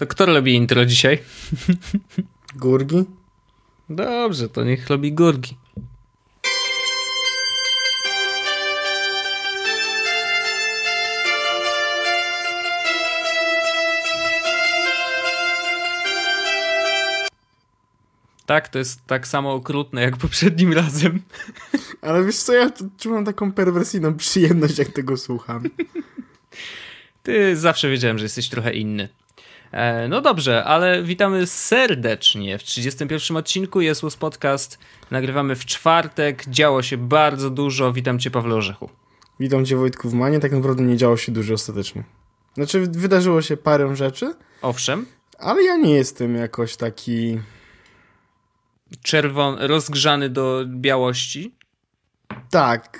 To kto robi intro dzisiaj? Gurgi? Dobrze, to niech robi Gurgi. Tak, to jest tak samo okrutne jak poprzednim razem. Ale wiesz co, ja czułem taką perwersyjną przyjemność, jak tego słucham. Ty zawsze wiedziałem, że jesteś trochę inny. E, no dobrze, ale witamy serdecznie w 31 odcinku Jest Podcast. Nagrywamy w czwartek, działo się bardzo dużo. Witam cię, Pawle Orzechu. Witam cię, Wojtku, w Manie. Tak naprawdę nie działo się dużo ostatecznie. Znaczy, wydarzyło się parę rzeczy. Owszem. Ale ja nie jestem jakoś taki... Czerwon, rozgrzany do białości? Tak.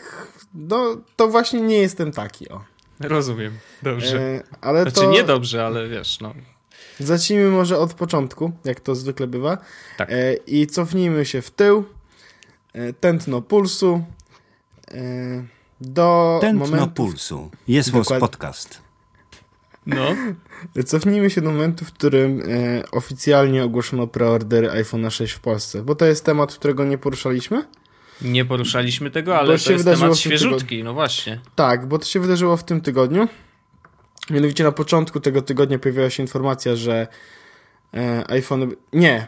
No, to właśnie nie jestem taki, o. Rozumiem, dobrze. E, ale znaczy to... nie dobrze, ale wiesz, no. Zacznijmy może od początku, jak to zwykle bywa. Tak. E, I cofnijmy się w tył. E, tętno pulsu. E, do Tętno momentu... pulsu. Jest Dokład... podcast. No. Cofnijmy się do momentu, w którym e, oficjalnie ogłoszono preordery iPhone 6 w Polsce, bo to jest temat, którego nie poruszaliśmy. Nie poruszaliśmy tego, ale to, to jest temat świeżutki, no właśnie. Tak, bo to się wydarzyło w tym tygodniu. Mianowicie na początku tego tygodnia pojawiła się informacja, że e, iPhone... Nie.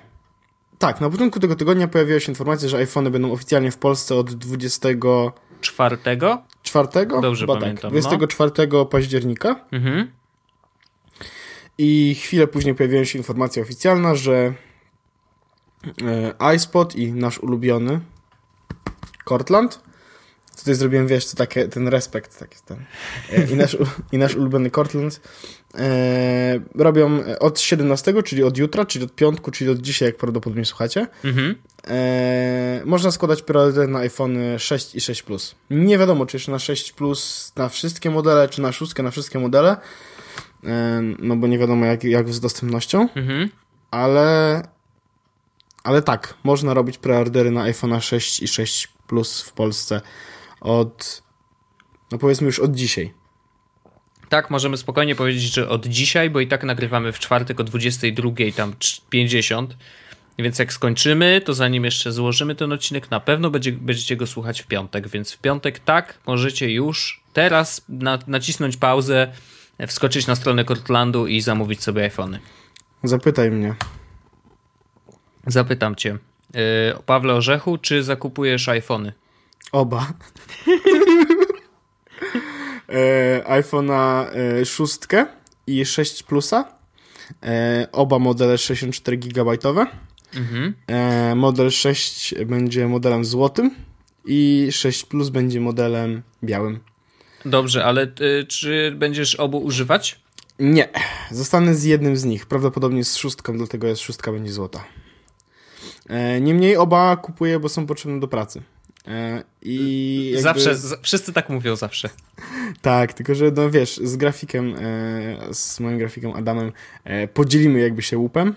Tak, na początku tego tygodnia pojawiła się informacja, że iPhony będą oficjalnie w Polsce od 20... Czwartego? Czwartego? Dobrze Bo pamiętam. Tak, 24 no. października. Mhm. I chwilę później pojawiła się informacja oficjalna, że e, iSpot i nasz ulubiony Cortland Tutaj zrobiłem, wiesz, to takie, ten respekt taki ten. E, I nasz, I nasz ulubiony Cortland e, robią od 17, czyli od jutra, czyli od piątku, czyli od dzisiaj, jak prawdopodobnie słuchacie. Mhm. E, można składać preorder na iPhone 6 i 6 Plus. Nie wiadomo, czy jeszcze na 6 Plus na wszystkie modele, czy na 6 na wszystkie modele. E, no bo nie wiadomo, jak, jak z dostępnością. Mhm. Ale ale tak, można robić preordery na iPhone 6 i 6 Plus w Polsce od, no powiedzmy już od dzisiaj. Tak, możemy spokojnie powiedzieć, że od dzisiaj, bo i tak nagrywamy w czwartek o 22, tam 50. Więc jak skończymy, to zanim jeszcze złożymy ten odcinek, na pewno będzie, będziecie go słuchać w piątek. Więc w piątek tak, możecie już teraz na, nacisnąć pauzę, wskoczyć na stronę Cortlandu i zamówić sobie iPhony. Zapytaj mnie. Zapytam cię. Yy, Pawle Orzechu, czy zakupujesz iPhony? Oba. e, iPhone'a e, 6 i 6 Plusa. E, oba modele 64 GB. Mhm. E, model 6 będzie modelem złotym i 6 Plus będzie modelem białym. Dobrze, ale y, czy będziesz obu używać? Nie, zostanę z jednym z nich. Prawdopodobnie z szóstką, dlatego jest szóstka będzie złota. E, niemniej oba kupuję, bo są potrzebne do pracy. E, I jakby... Zawsze, z, wszyscy tak mówią zawsze. Tak, tylko że no wiesz, z grafikiem, e, z moim grafikiem Adamem e, podzielimy jakby się łupem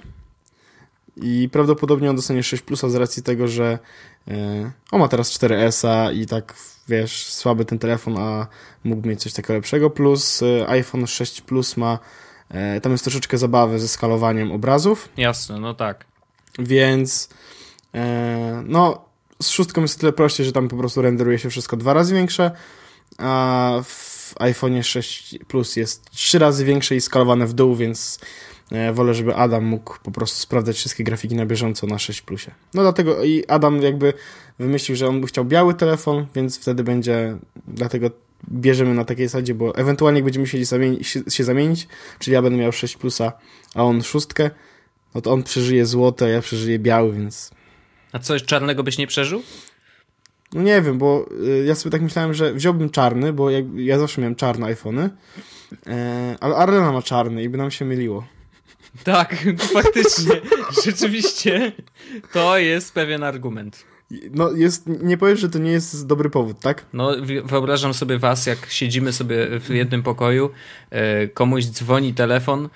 i prawdopodobnie on dostanie 6 plusa z racji tego, że on ma teraz 4S-a i tak wiesz, słaby ten telefon, a mógł mieć coś takiego lepszego, plus iPhone 6 Plus ma tam jest troszeczkę zabawy ze skalowaniem obrazów. Jasne, no tak. Więc no z szóstką jest tyle prościej, że tam po prostu renderuje się wszystko dwa razy większe, a w iPhone 6 Plus jest trzy razy większe i skalowane w dół, więc e, wolę, żeby Adam mógł po prostu sprawdzać wszystkie grafiki na bieżąco na 6 Plusie. No dlatego i Adam jakby wymyślił, że on by chciał biały telefon, więc wtedy będzie, dlatego bierzemy na takiej zasadzie, bo ewentualnie będziemy musieli się zamienić, czyli ja będę miał 6 Plusa, a on szóstkę, no to on przeżyje złote, a ja przeżyję biały, więc a coś czarnego byś nie przeżył? No nie wiem, bo y, ja sobie tak myślałem, że wziąłbym czarny, bo jak, ja zawsze miałem czarne iPhony, e, ale Arlena ma czarny i by nam się myliło. Tak, faktycznie, rzeczywiście to jest pewien argument. No jest, nie powiesz, że to nie jest dobry powód, tak? No wyobrażam sobie was, jak siedzimy sobie w jednym pokoju, e, komuś dzwoni telefon,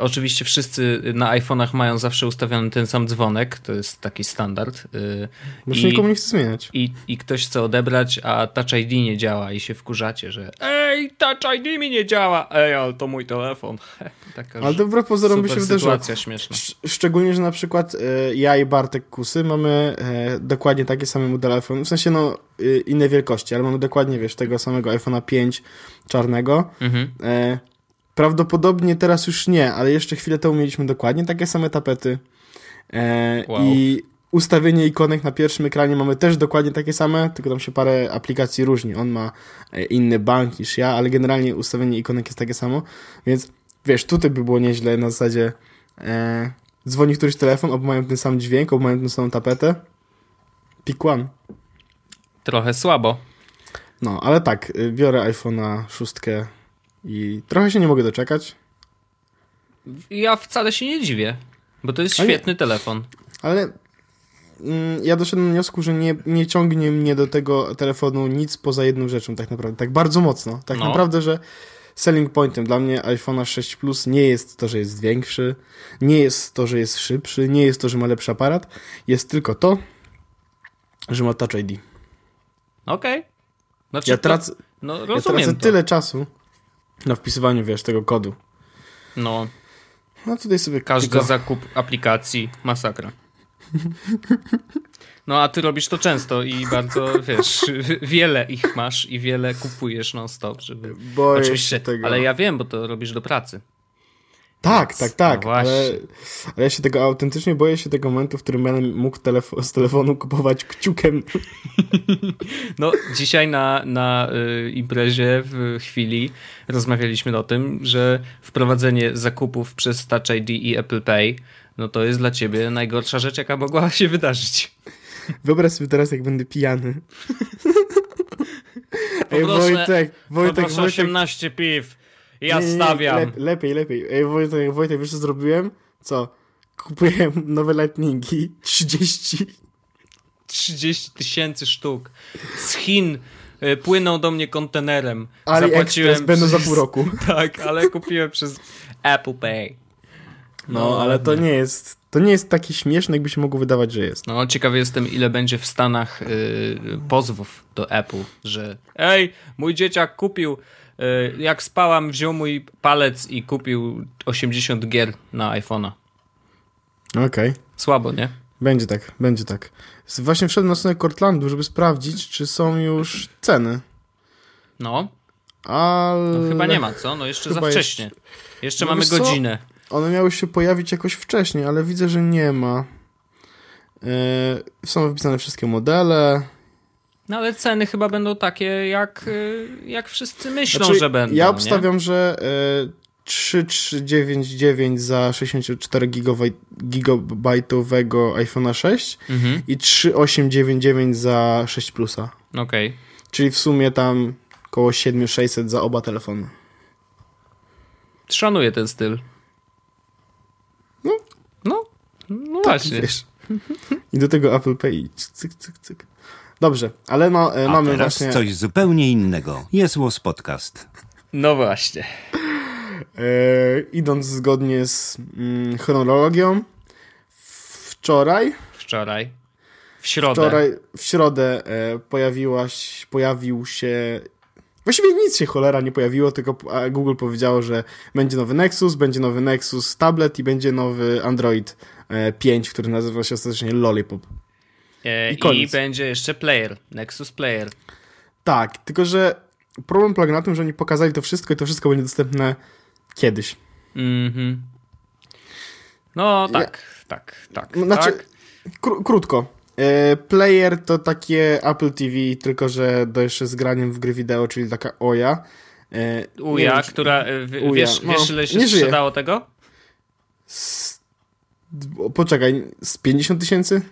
oczywiście wszyscy na iPhone'ach mają zawsze ustawiony ten sam dzwonek, to jest taki standard. Y, Bo się nikomu nie chce zmieniać. I, I ktoś chce odebrać, a Touch ID nie działa i się wkurzacie, że ej, Touch ID mi nie działa, ej, ale to mój telefon. Taka ale dobra pozorom by się wydarzyło. sytuacja śmieszna. Szczególnie, że na przykład y, ja i Bartek Kusy mamy dokładnie takie same modele iPhone, w sensie no y, inne wielkości, ale mamy dokładnie, wiesz, tego samego iPhone'a 5 czarnego. Mhm. Prawdopodobnie teraz już nie, ale jeszcze chwilę temu mieliśmy dokładnie takie same tapety. E, wow. I ustawienie ikonek na pierwszym ekranie mamy też dokładnie takie same, tylko tam się parę aplikacji różni. On ma e, inny bank niż ja, ale generalnie ustawienie ikonek jest takie samo. Więc wiesz, tutaj by było nieźle na zasadzie e, dzwoni któryś telefon, oba mają ten sam dźwięk, oba mają tę samą tapetę. One. Trochę słabo. No, ale tak, y, biorę iPhone'a 6 i trochę się nie mogę doczekać. Ja wcale się nie dziwię, bo to jest świetny ale, telefon. Ale mm, ja doszedłem do wniosku, że nie, nie ciągnie mnie do tego telefonu nic poza jedną rzeczą tak naprawdę. Tak bardzo mocno. Tak no. naprawdę, że selling pointem dla mnie iPhone'a 6 Plus nie jest to, że jest większy, nie jest to, że jest szybszy, nie jest to, że ma lepszy aparat. Jest tylko to, że ma Touch ID. Okej. Okay. Znaczy, ja tracę, no, ja tracę tyle czasu na wpisywaniu, wiesz, tego kodu. No. No tutaj sobie... Każdy tylko... zakup aplikacji, masakra. No a ty robisz to często i bardzo, wiesz, wiele ich masz i wiele kupujesz non stop, żeby... Boję Oczywiście, tego. ale ja wiem, bo to robisz do pracy. Tak, Więc, tak, tak, no ale, ale ja się tego autentycznie boję się tego momentu, w którym będę mógł z telefonu kupować kciukiem. No, dzisiaj na, na y, imprezie w chwili rozmawialiśmy o tym, że wprowadzenie zakupów przez Touch ID i Apple Pay, no to jest dla ciebie najgorsza rzecz, jaka mogła się wydarzyć. Wyobraź sobie teraz, jak będę pijany. Ej, Wojtek, Wojtek, Wojtek. 18 piw. Ja nie, stawiam. Nie, lepiej, lepiej. Ej, Wojtek, Wojtek, wiesz co zrobiłem? Co? Kupiłem nowe lightningi. 30. 30 tysięcy sztuk. Z Chin y, płyną do mnie kontenerem. Ali Zapłaciłem będą za pół roku. Tak, ale kupiłem przez Apple Pay. No, no ale to nie jest to nie jest taki śmieszny, jakby się mogło wydawać, że jest. No, ciekawy jestem, ile będzie w Stanach yy, pozwów do Apple, że ej, mój dzieciak kupił E, jak spałam, wziął mój palec i kupił 80 gier na iPhone'a. Okej. Okay. Słabo, nie? Będzie tak, będzie tak. Właśnie wszedłem na stronę Cortlandu, żeby sprawdzić, czy są już ceny. No. Ale... No, chyba nie ma, co? No jeszcze za wcześnie. Jeszcze, jeszcze no mamy godzinę. One miały się pojawić jakoś wcześniej, ale widzę, że nie ma. Yy, są wypisane wszystkie modele. No ale ceny chyba będą takie, jak, y, jak wszyscy myślą, znaczy, że będą. Ja obstawiam, nie? że y, 3399 za 64 gigabajtowego iPhone'a 6 mhm. i 3899 za 6 Plusa. Okej. Okay. Czyli w sumie tam około 7600 za oba telefony. Szanuję ten styl. No. No, no tak, właśnie. Wiesz. I do tego Apple Pay. Cyk, cyk, cyk. Dobrze, ale no, A mamy teraz właśnie... coś zupełnie innego. Jest Łos Podcast. No właśnie. E, idąc zgodnie z mm, chronologią, wczoraj... Wczoraj. W środę. Wczoraj, w środę e, pojawiłaś, pojawił się... Właściwie nic się cholera nie pojawiło, tylko Google powiedziało, że będzie nowy Nexus, będzie nowy Nexus tablet i będzie nowy Android 5, e, który nazywa się ostatecznie Lollipop. E, I, I, będzie jeszcze player, Nexus Player. Tak, tylko że problem polega na tym, że oni pokazali to wszystko i to wszystko będzie dostępne kiedyś. Mhm. No tak, ja... tak, tak. Znaczy, tak. Kró krótko. E, player to takie Apple TV, tylko że do jeszcze z graniem w gry wideo, czyli taka OJA. E, Uja, wiem, która, Uja. wiesz, no, wiesz ile się sprzedało tego? Z, poczekaj, z 50 tysięcy?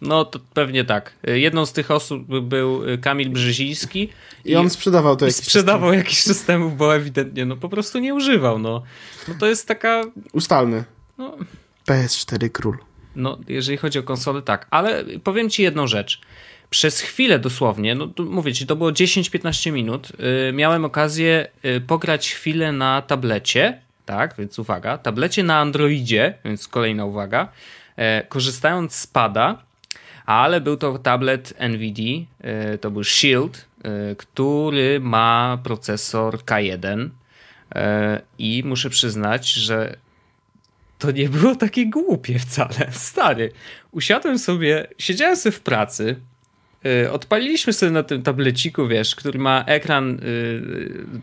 No to pewnie tak. Jedną z tych osób był Kamil Brzeziński. I, I on sprzedawał to jakiś sprzedawał jakiś systemów, bo ewidentnie no po prostu nie używał. No, no to jest taka... Ustalny. No, PS4 król. No, jeżeli chodzi o konsole, tak. Ale powiem ci jedną rzecz. Przez chwilę dosłownie, no mówię ci, to było 10-15 minut, yy, miałem okazję yy, pograć chwilę na tablecie, tak, więc uwaga, tablecie na Androidzie, więc kolejna uwaga, e, korzystając z pada, ale był to tablet NVIDIA, e, to był Shield, e, który ma procesor K1 e, i muszę przyznać, że to nie było takie głupie wcale. Stary, usiadłem sobie, siedziałem sobie w pracy, y, odpaliliśmy sobie na tym tableciku, wiesz, który ma ekran, y,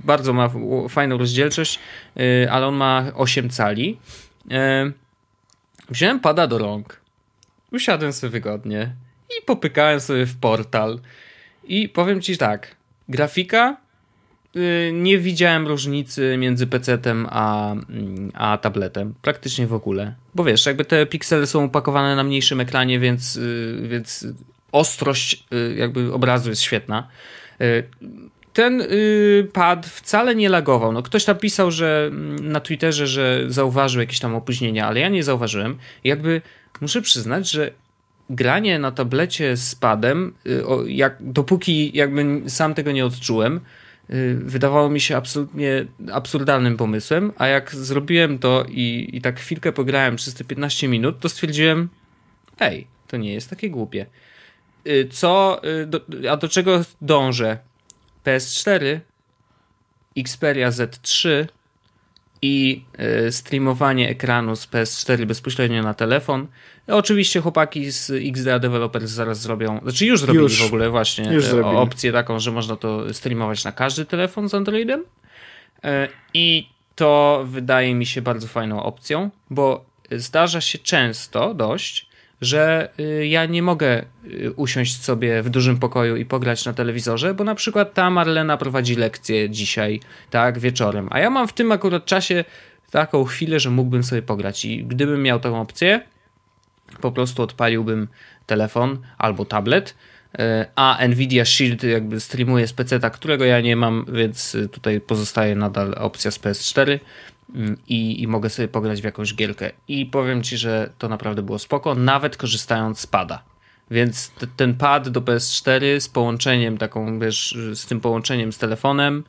bardzo ma fajną rozdzielczość, y, ale on ma 8 cali. Wziąłem pada do rąk, usiadłem sobie wygodnie i popykałem sobie w portal. I powiem ci tak, grafika Y, nie widziałem różnicy między PC-tem a, mm, a tabletem. Praktycznie w ogóle. Bo wiesz, jakby te piksele są upakowane na mniejszym ekranie, więc, y, więc ostrość y, jakby obrazu jest świetna. Ten pad wcale nie lagował. No, ktoś tam pisał, że mm, na Twitterze, że zauważył jakieś tam opóźnienia, ale ja nie zauważyłem. Jakby muszę przyznać, że granie na tablecie z padem, jak, dopóki jakby sam tego nie odczułem, Y, wydawało mi się absolutnie absurdalnym pomysłem, a jak zrobiłem to i, i tak chwilkę pograłem przez te 15 minut, to stwierdziłem, ej, to nie jest takie głupie. Y, co, y, do, a do czego dążę? PS4, Xperia Z3 i streamowanie ekranu z PS4 bezpośrednio na telefon. Oczywiście chłopaki z XDA Developers zaraz zrobią, znaczy już zrobili już, w ogóle właśnie e, opcję taką, że można to streamować na każdy telefon z Androidem. E, I to wydaje mi się bardzo fajną opcją, bo zdarza się często dość, że y, ja nie mogę y, usiąść sobie w dużym pokoju i pograć na telewizorze, bo na przykład ta Marlena prowadzi lekcję dzisiaj, tak, wieczorem, a ja mam w tym akurat czasie taką chwilę, że mógłbym sobie pograć. I gdybym miał taką opcję, po prostu odpaliłbym telefon albo tablet, e, a Nvidia Shield jakby streamuje z PC, którego ja nie mam, więc tutaj pozostaje nadal opcja z PS4 mm, i, i mogę sobie pograć w jakąś gierkę. I powiem Ci, że to naprawdę było spoko, nawet korzystając z pada. Więc t- ten pad do PS4 z połączeniem taką, wiesz, z tym połączeniem z telefonem,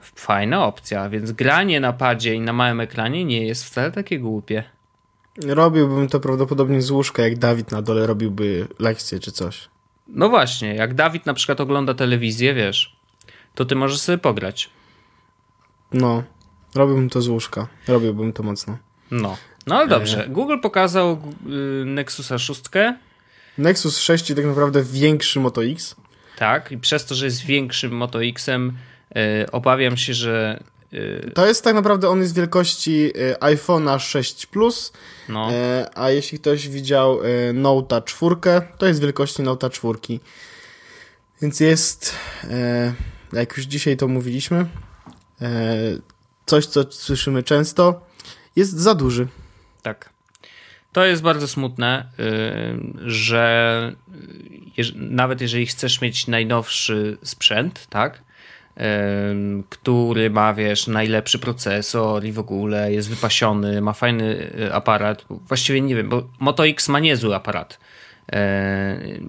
fajna opcja, więc granie na padzie i na małym ekranie nie jest wcale takie głupie. Robiłbym to prawdopodobnie z łóżka, jak Dawid na dole robiłby lekcje czy coś. No właśnie, jak Dawid na przykład ogląda telewizję, wiesz, to ty możesz sobie pograć. No, robiłbym to z łóżka. Robiłbym to mocno. No, no ale dobrze. E... Google pokazał y, Nexusa 6. Nexus 6 tak naprawdę większy Moto X. Tak, i przez to, że jest większym Moto Xem, y, obawiam się, że Y, to jest tak naprawdę, on jest wielkości iPhone'a 6 Plus, no. E, a jeśli ktoś widział y, Note 4, to jest wielkości Note 4. Więc jest, e, jak już dzisiaj to mówiliśmy, e, coś, co słyszymy często, jest za duży. Tak. To jest bardzo smutne, że nawet jeżeli chcesz mieć najnowszy sprzęt, tak, który ma, wiesz, najlepszy procesor i w ogóle jest wypasiony, ma fajny aparat. Właściwie nie wiem, bo Moto X ma niezły aparat.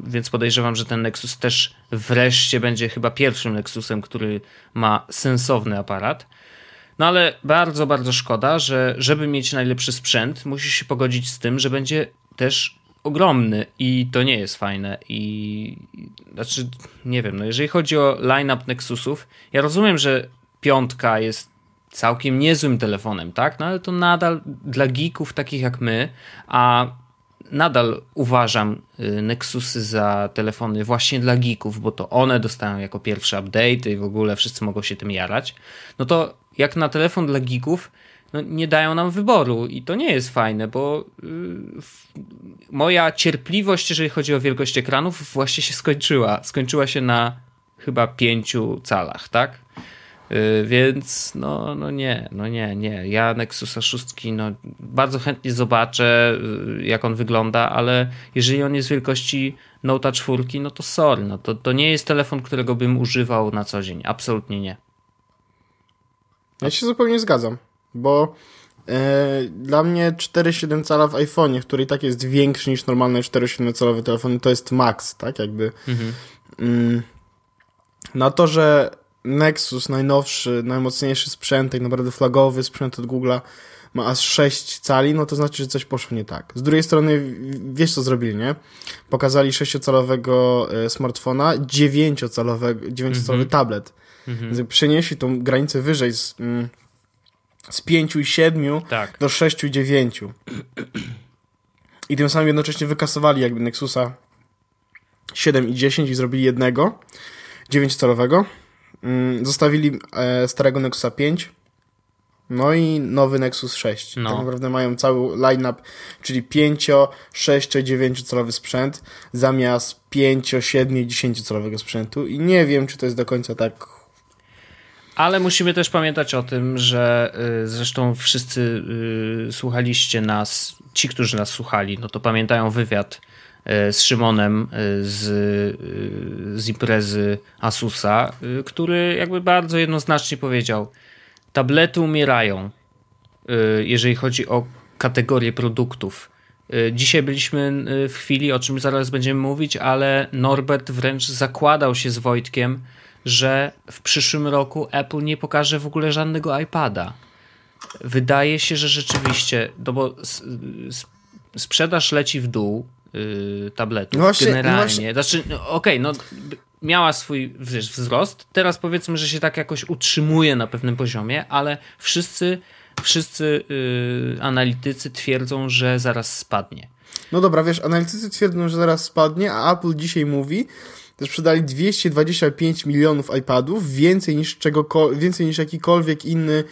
Więc podejrzewam, że ten Nexus też wreszcie będzie chyba pierwszym Nexusem, który ma sensowny aparat. No ale bardzo, bardzo szkoda, że żeby mieć najlepszy sprzęt, musisz się pogodzić z tym, że będzie też ogromny i to nie jest fajne. I znaczy, nie wiem, no jeżeli chodzi o line-up Nexusów, ja rozumiem, że piątka jest całkiem niezłym telefonem, tak? No ale to nadal dla geeków takich jak my, a nadal uważam y, Nexusy za telefony właśnie dla geeków, bo to one dostają jako pierwsze update i w ogóle wszyscy mogą się tym jarać. No to jak na telefon dla geeków, no, nie dają nam wyboru i to nie jest fajne, bo yy, moja cierpliwość, jeżeli chodzi o wielkość ekranów, właśnie się skończyła. Skończyła się na chyba pięciu calach, tak? Yy, więc no, no nie, no nie, nie. Ja Nexusa 6 no, bardzo chętnie zobaczę, yy, jak on wygląda, ale jeżeli on jest wielkości Note 4, no to sorry, no to, to nie jest telefon, którego bym używał na co dzień. Absolutnie nie. Ja się zupełnie zgadzam. Bo e, dla mnie 4,7 cala w iPhone'ie, który i tak jest większy niż normalny 4,7 calowy telefon, to jest max, tak jakby. Mhm. Mm, na to, że Nexus, najnowszy, najmocniejszy sprzęt, tak naprawdę flagowy sprzęt od Google'a, ma aż 6 cali, no to znaczy, że coś poszło nie tak. Z drugiej strony, wiesz co zrobili, nie? Pokazali 6-calowego e, smartfona, 9-calowego, 9-calowy tablet. Mhm. Przenieśli tą granicę wyżej z, mm, z 5 i 7 tak. do 6 i 9. I tym samym jednocześnie wykasowali jakby Nexusa 7 i 10 i zrobili jednego 9-calowego. Mm, zostawili e, starego Nexusa 5 no i nowy Nexus 6. No. Tak naprawdę mają cały line-up, czyli 5, 6, 9 calowy sprzęt zamiast 5, 7 i 10 calowego sprzętu i nie wiem, czy to jest do końca tak ale musimy też pamiętać o tym, że y, zresztą wszyscy y, słuchaliście nas, ci, którzy nas słuchali, no to pamiętają wywiad y, z Szymonem z, z imprezy Asusa, który jakby bardzo jednoznacznie powiedział, tablety umierają, jeżeli chodzi o kategorię produktów. Dzisiaj byliśmy w chwili, o czym zaraz będziemy mówić, ale Norbert wręcz zakładał się z Wojtkiem, że w przyszłym roku Apple nie pokaże w ogóle żadnego iPada. Wydaje się, że rzeczywiście, no bo sprzedaż leci w dół yy, tabletów no właśnie, generalnie. No właśnie. Znaczy, no, okej, okay, no miała swój wiesz, wzrost. Teraz powiedzmy, że się tak jakoś utrzymuje na pewnym poziomie, ale wszyscy, wszyscy yy, analitycy twierdzą, że zaraz spadnie. No dobra, wiesz, analitycy twierdzą, że zaraz spadnie, a Apple dzisiaj mówi, sprzedali 225 milionów iPadów, więcej niż, więcej niż jakikolwiek inny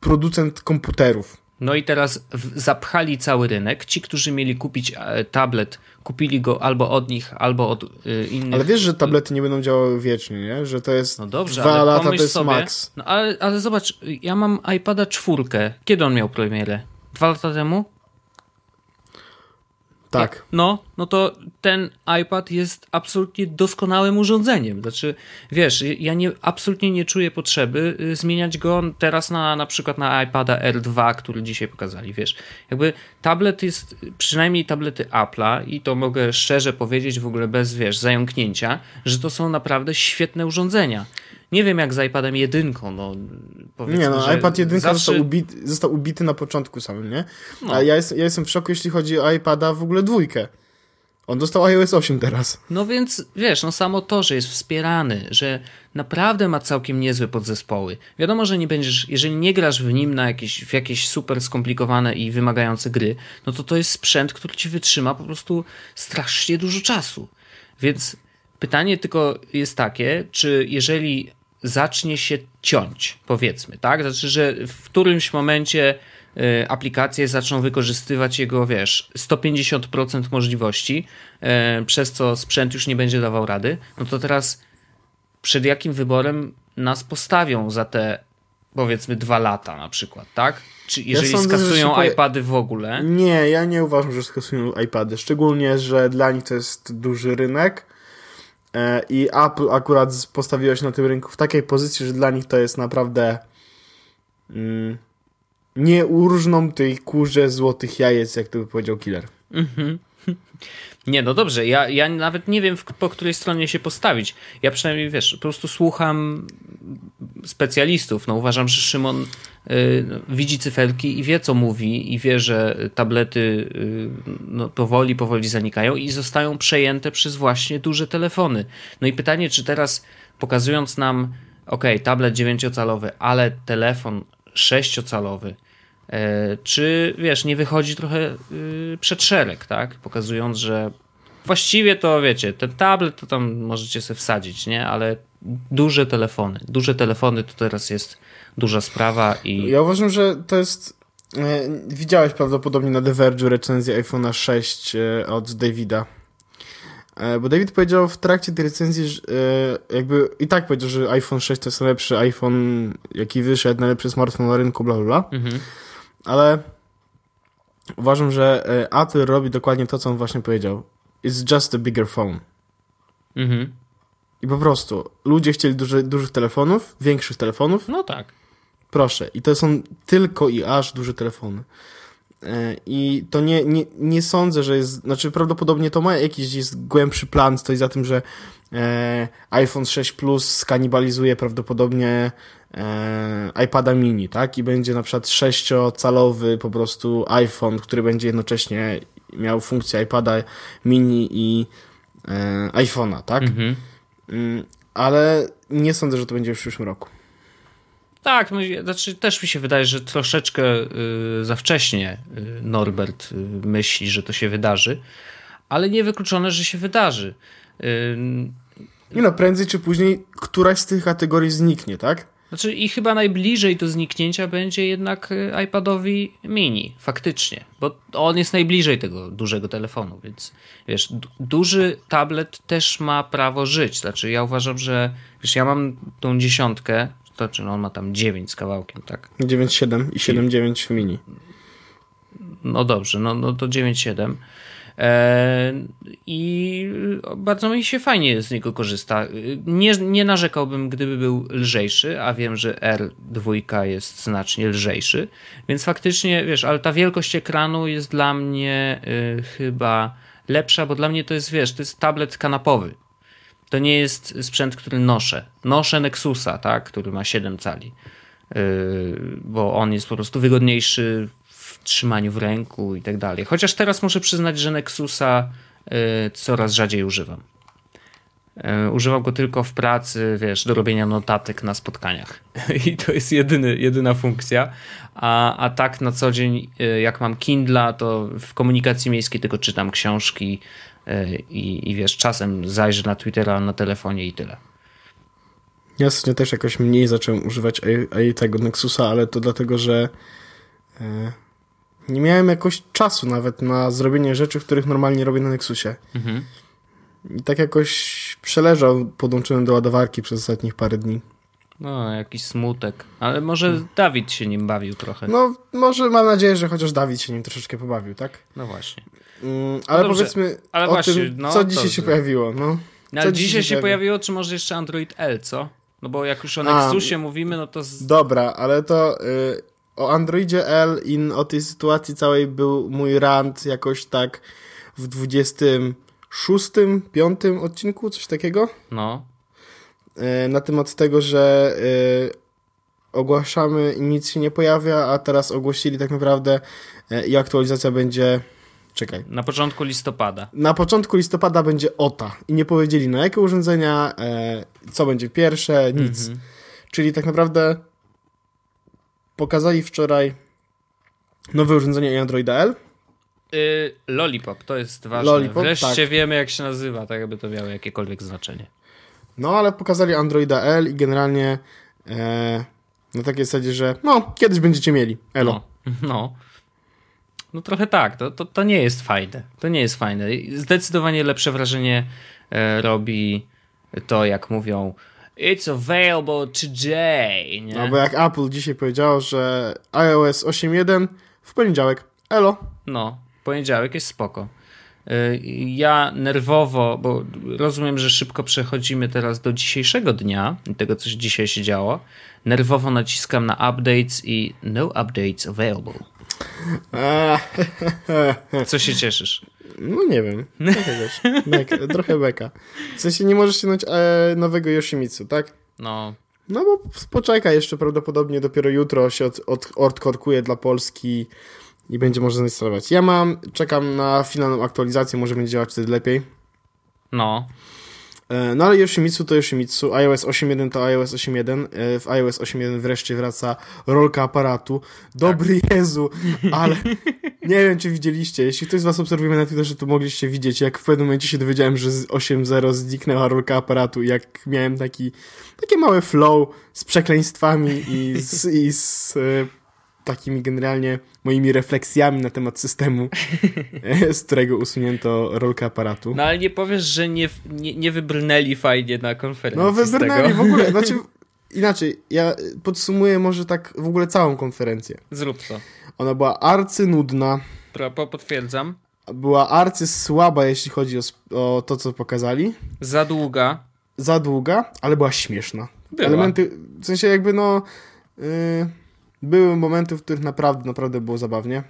producent komputerów. No i teraz zapchali cały rynek. Ci, którzy mieli kupić e, tablet, kupili go albo od nich, albo od y, innych. Ale wiesz, że tablety nie będą działały wiecznie, nie? Że to jest no dobrze, dwa lata, to jest sobie, max. No ale, ale zobacz, ja mam iPada czwórkę. Kiedy on miał premierę? Dwa lata temu? Tak. No, no to ten iPad jest absolutnie doskonałym urządzeniem. Znaczy, wiesz, ja nie, absolutnie nie czuję potrzeby y, zmieniać go teraz na na przykład na iPada R2, który dzisiaj pokazali, wiesz. Jakby tablet jest, przynajmniej tablety Apple'a i to mogę szczerze powiedzieć w ogóle bez, wiesz, zająknięcia, że to są naprawdę świetne urządzenia. Nie wiem jak z iPadem jedynką, no Nie no, iPad jedynka zawsze... został, ubity, został ubity na początku samym, nie? No. A ja, jest, ja jestem w szoku, jeśli chodzi o iPada w ogóle dwójkę. On dostał iOS 8 teraz. No więc wiesz, no samo to, że jest wspierany, że naprawdę ma całkiem niezłe podzespoły. Wiadomo, że nie będziesz, jeżeli nie grasz w nim na jakieś, w jakieś super skomplikowane i wymagające gry, no to to jest sprzęt, który ci wytrzyma po prostu strasznie dużo czasu. Więc pytanie tylko jest takie, czy jeżeli zacznie się ciąć, powiedzmy, tak? Znaczy, że w którymś momencie aplikacje zaczną wykorzystywać jego, wiesz, 150% możliwości, y, przez co sprzęt już nie będzie dawał rady, no to teraz przed jakim wyborem nas postawią za te powiedzmy dwa lata na przykład, tak? Czy jeżeli ja sądzę, skasują iPady w ogóle? Nie, ja nie uważam, że skasują iPady, szczególnie, że dla nich to jest duży rynek E, I Apple akurat postawiło się na tym rynku w takiej pozycji, że dla nich to jest naprawdę mm, nie urżną tej kurze złotych jajec, jak to by powiedział Killer. Mhm. Nie, no dobrze, ja, ja nawet nie wiem, po której stronie się postawić. Ja przynajmniej, wiesz, po prostu słucham specjalistów. No uważam, że Szymon y, widzi cyferki i wie, co mówi i wie, że tablety y, no, powoli, powoli zanikają i zostają przejęte przez właśnie duże telefony. No i pytanie, czy teraz pokazując nam, ok, tablet 9-calowy, ale telefon 6-calowy, E, czy wiesz, nie wychodzi trochę y, przed szereg, tak? Pokazując, że właściwie to wiecie, ten tablet to tam możecie sobie wsadzić, nie? Ale duże telefony, duże telefony to teraz jest duża sprawa i... Ja uważam, że to jest... E, widziałeś prawdopodobnie na The Verge recenzję iPhone'a 6 e, od Davida. Bo David powiedział w trakcie tej recenzji, że jakby i tak powiedział, że iPhone 6 to jest najlepszy iPhone, jaki wyszedł, najlepszy smartfon na rynku, bla bla bla. Mhm ale uważam, że Apple robi dokładnie to, co on właśnie powiedział. It's just a bigger phone. Mhm. I po prostu ludzie chcieli duży, dużych telefonów, większych telefonów. No tak. Proszę. I to są tylko i aż duże telefony. E, I to nie, nie, nie sądzę, że jest, znaczy prawdopodobnie to ma jakiś jest głębszy plan, stoi za tym, że e, iPhone 6 Plus skanibalizuje prawdopodobnie iPada mini, tak? I będzie na przykład 6-calowy po prostu iPhone, który będzie jednocześnie miał funkcję iPada mini i e, iPhone'a, tak? Mhm. Mm, ale nie sądzę, że to będzie w przyszłym roku. Tak, no, znaczy też mi się wydaje, że troszeczkę y, za wcześnie y, Norbert y, myśli, że to się wydarzy, ale niewykluczone, że się wydarzy. Y, Nie no, prędzej czy później któraś z tych kategorii zniknie, tak? Znaczy i chyba najbliżej do zniknięcia będzie jednak y, iPadowi mini, faktycznie, bo on jest najbliżej tego dużego telefonu, więc wiesz, du- duży tablet też ma prawo żyć. Znaczy ja uważam, że wiesz, ja mam tą dziesiątkę, to znaczy no on ma tam 9 z kawałkiem, tak? 9.7 i 7.9 mini. No dobrze, no, no to 9.7. E, I bardzo mi się fajnie z niego korzysta. Nie, nie narzekałbym, gdyby był lżejszy, a wiem, że R2 jest znacznie lżejszy, więc faktycznie, wiesz, ale ta wielkość ekranu jest dla mnie y, chyba lepsza, bo dla mnie to jest, wiesz, to jest tablet kanapowy. To nie jest sprzęt, który noszę. Noszę Nexusa, tak, który ma 7 cali, yy, bo on jest po prostu wygodniejszy trzymaniu w ręku i tak dalej. Chociaż teraz muszę przyznać, że Nexusa yy, coraz rzadziej używam. Yy, Używam go tylko w pracy, wiesz, do robienia notatek na spotkaniach. I to jest jedyny, jedyna funkcja. A, a tak na co dzień, yy, jak mam Kindla, to w komunikacji miejskiej tylko czytam książki i, i wiesz, czasem zajrzę na Twittera na telefonie i tyle. Ja ostatnio też jakoś mniej zacząłem używać A- A- tego Nexusa, ale to dlatego, że e, nie miałem jakoś czasu nawet na zrobienie rzeczy, których normalnie robię na Nexusie. Mhm. I tak jakoś przeleżał, podłączyłem do ładowarki przez ostatnich parę dni. No, jakiś smutek. Ale może Dawid się nim bawił trochę. No, No, może mam nadzieję, że chociaż Dawid się nim troszeczkę pobawił, tak? właśnie. Mm, ale dobrze, powiedzmy ale o właśnie, tym, no co to- dzisiaj się pojawiło. No. No, ale dzisiaj się pojawi- pojawiło, czy może jeszcze Android L, co? No bo jak już o A, Nexusie mówimy, no to... Z... Dobra, ale to y, o Androidzie L i o tej sytuacji całej był mój rant jakoś tak w 26, 5 odcinku, coś takiego. No. Y, na temat tego, że y, ogłaszamy i nic się nie pojawia, a teraz ogłosili tak naprawdę y, i aktualizacja będzie. Czekaj. Na początku listopada. Na początku listopada będzie OTA i nie powiedzieli na jakie urządzenia, e, co będzie pierwsze, nic. Mhm. Czyli tak naprawdę pokazali wczoraj nowe urządzenie i Androida L. Y, Lollipop, to jest ważne. Lollipop, Wreszcie tak. wiemy, jak się nazywa, tak jakby to miało jakiekolwiek znaczenie. No ale pokazali Androida L i generalnie e, na takiej zasadzie, że no, kiedyś będziecie mieli. Elo. No. no. No trochę tak, to, to, to nie jest fajne. To nie jest fajne. Zdecydowanie lepsze wrażenie e, robi to, jak mówią It's available today, nie? No bo jak Apple dzisiaj powiedziało, że iOS 8.1 w poniedziałek. Elo. No, poniedziałek jest spoko. Y, Ja nerwowo, bo rozumiem, że szybko przechodzimy teraz do dzisiejszego dnia, i tego co dzisiaj się działo. Nerwowo naciskam na updates i no updates available. Co się cieszysz? No nie wiem. Trochę, beka, trochę beka. W sensie nie możesz ściągnąć e, nowego Yoshimitsu, tak? No, No bo poczekaj, jeszcze prawdopodobnie dopiero jutro się od, od, odkorkuje dla Polski i będzie można zainstalować. Ja mam, czekam na finalną aktualizację, może będzie działać wtedy lepiej. no. E, No ale Yoshimitsu to Yoshimitsu, iOS 8.1 to iOS 8.1, E, w iOS 8.1 wreszcie wraca rolka aparatu. Dobry Jezu, ale nie wiem czy widzieliście, jeśli ktoś z was obserwuje na Twitterze, to mogliście widzieć, jak w pewnym momencie się dowiedziałem, że z 8.0 zniknęła rolka aparatu i jak miałem taki, takie małe flow z przekleństwami i z, i z e, takimi generalnie moimi refleksjami na temat systemu, e, z którego usunięto rolkę aparatu. No ale nie powiesz, że nie, nie, nie wybrnęli fajnie na konferencji No wybrnęli w ogóle, znaczy inaczej, ja podsumuję może tak w ogóle całą konferencję. Zrób to. Ona była arcynudna, Pro, po- potwierdzam. była arcy słaba, jeśli chodzi o, o to, co pokazali. Za długa. Za długa, ale była śmieszna. Była. Elementy, w sensie jakby no... Yy, były momenty, w których naprawdę, naprawdę było zabawnie.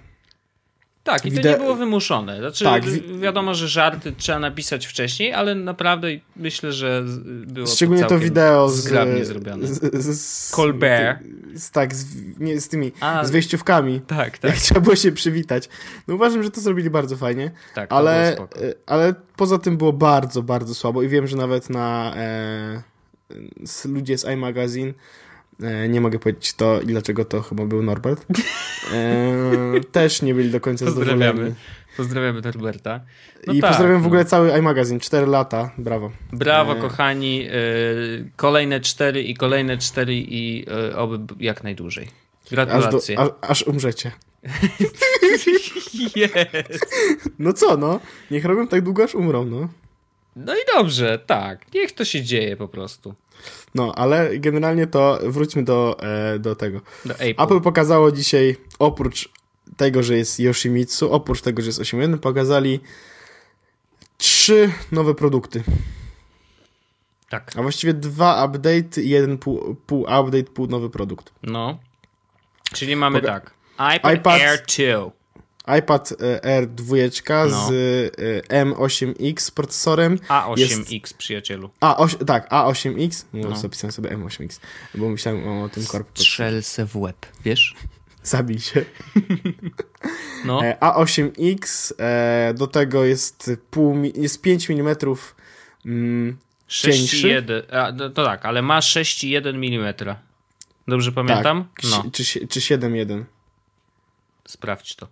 Tak, i to Wide- nie było wymuszone. Znaczy, Tak, wi- wi- wiadomo, że żarty trzeba napisać wcześniej, ale naprawdę myślę, że było Szczególnie to wideo z, zgrabnie zrobione. z, z, z Colbert. Z, tak, z, nie, z tymi, A. z wejściówkami. Tak, tak, Jak trzeba było się przywitać. No uważam, że to zrobili bardzo fajnie, tak. to ale, e, ale poza tym było bardzo, bardzo słabo i wiem, że nawet na e, ludzie z iMagazine nie mogę powiedzieć to i dlaczego to chyba był Norbert. E, też nie byli do końca Pozdrawiamy. zadowoleni. Pozdrawiamy Norberta. No I tak, pozdrawiam w no. ogóle cały iMagazine. 4 lata, brawo. Brawo, E. kochani. y, kolejne cztery i kolejne cztery i y, oby jak najdłużej. Aż, do, Gratulacje. aż, umrzecie. Jest. No co, no? Niech robią tak długo, aż umrą, no. No i dobrze, tak. Niech to się dzieje po prostu. No, ale generalnie to wróćmy do, e, do tego. Do Apple. Apple pokazało dzisiaj, oprócz tego, że jest Yoshimitsu, oprócz tego, że jest 8.1, pokazali trzy nowe produkty. Tak. A właściwie dwa update i jeden pół, pół update, pół nowy produkt. No. Czyli mamy Poga- tak. iPad, iPad- Air 2. iPad e, Air 2 No. z e, M8X procesorem. A8X, przyjacielu. A, oś, tak, A8X. No, No. zapisałem sobie M8X, bo myślałem o tym korpie. Strzel se w łeb, wiesz? Zabij się. No. E, A8X, e, do tego jest, pół, jest 5 mm mm, cieńszy. 6,1. A, no, to tak, ale ma 6,1 mm. Dobrze pamiętam? tak, No, czy, czy, czy 7.1. sprawdź to.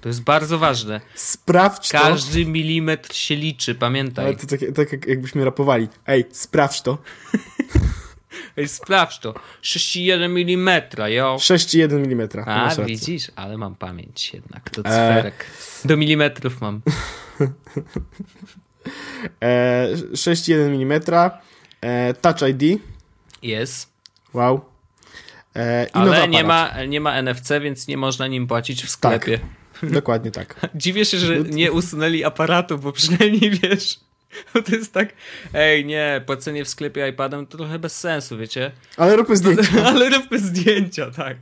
To jest bardzo ważne. Sprawdź to. Każdy milimetr się liczy, Ale pamiętaj. to tak, tak jak- jakbyśmy rapowali. Ej, sprawdź to. Ej, sprawdź to. 6,1 mm, jo. 6,1 mm. A, widzisz, ale mam pamięć jednak do E. cyferek. Do milimetrów mam. E, 6,1 mm. E, Touch ID. Jest. Wow. E, Ale nie ma, nie ma NFC, więc nie można nim płacić w sklepie. Dokładnie tak. Dziwię się, że nie usunęli aparatu, bo przynajmniej wiesz. Bo to jest tak, ej nie, płacenie w sklepie iPadem to trochę bez sensu, wiecie? Ale róbmy zdjęcie. Ale róbmy zdjęcia, tak.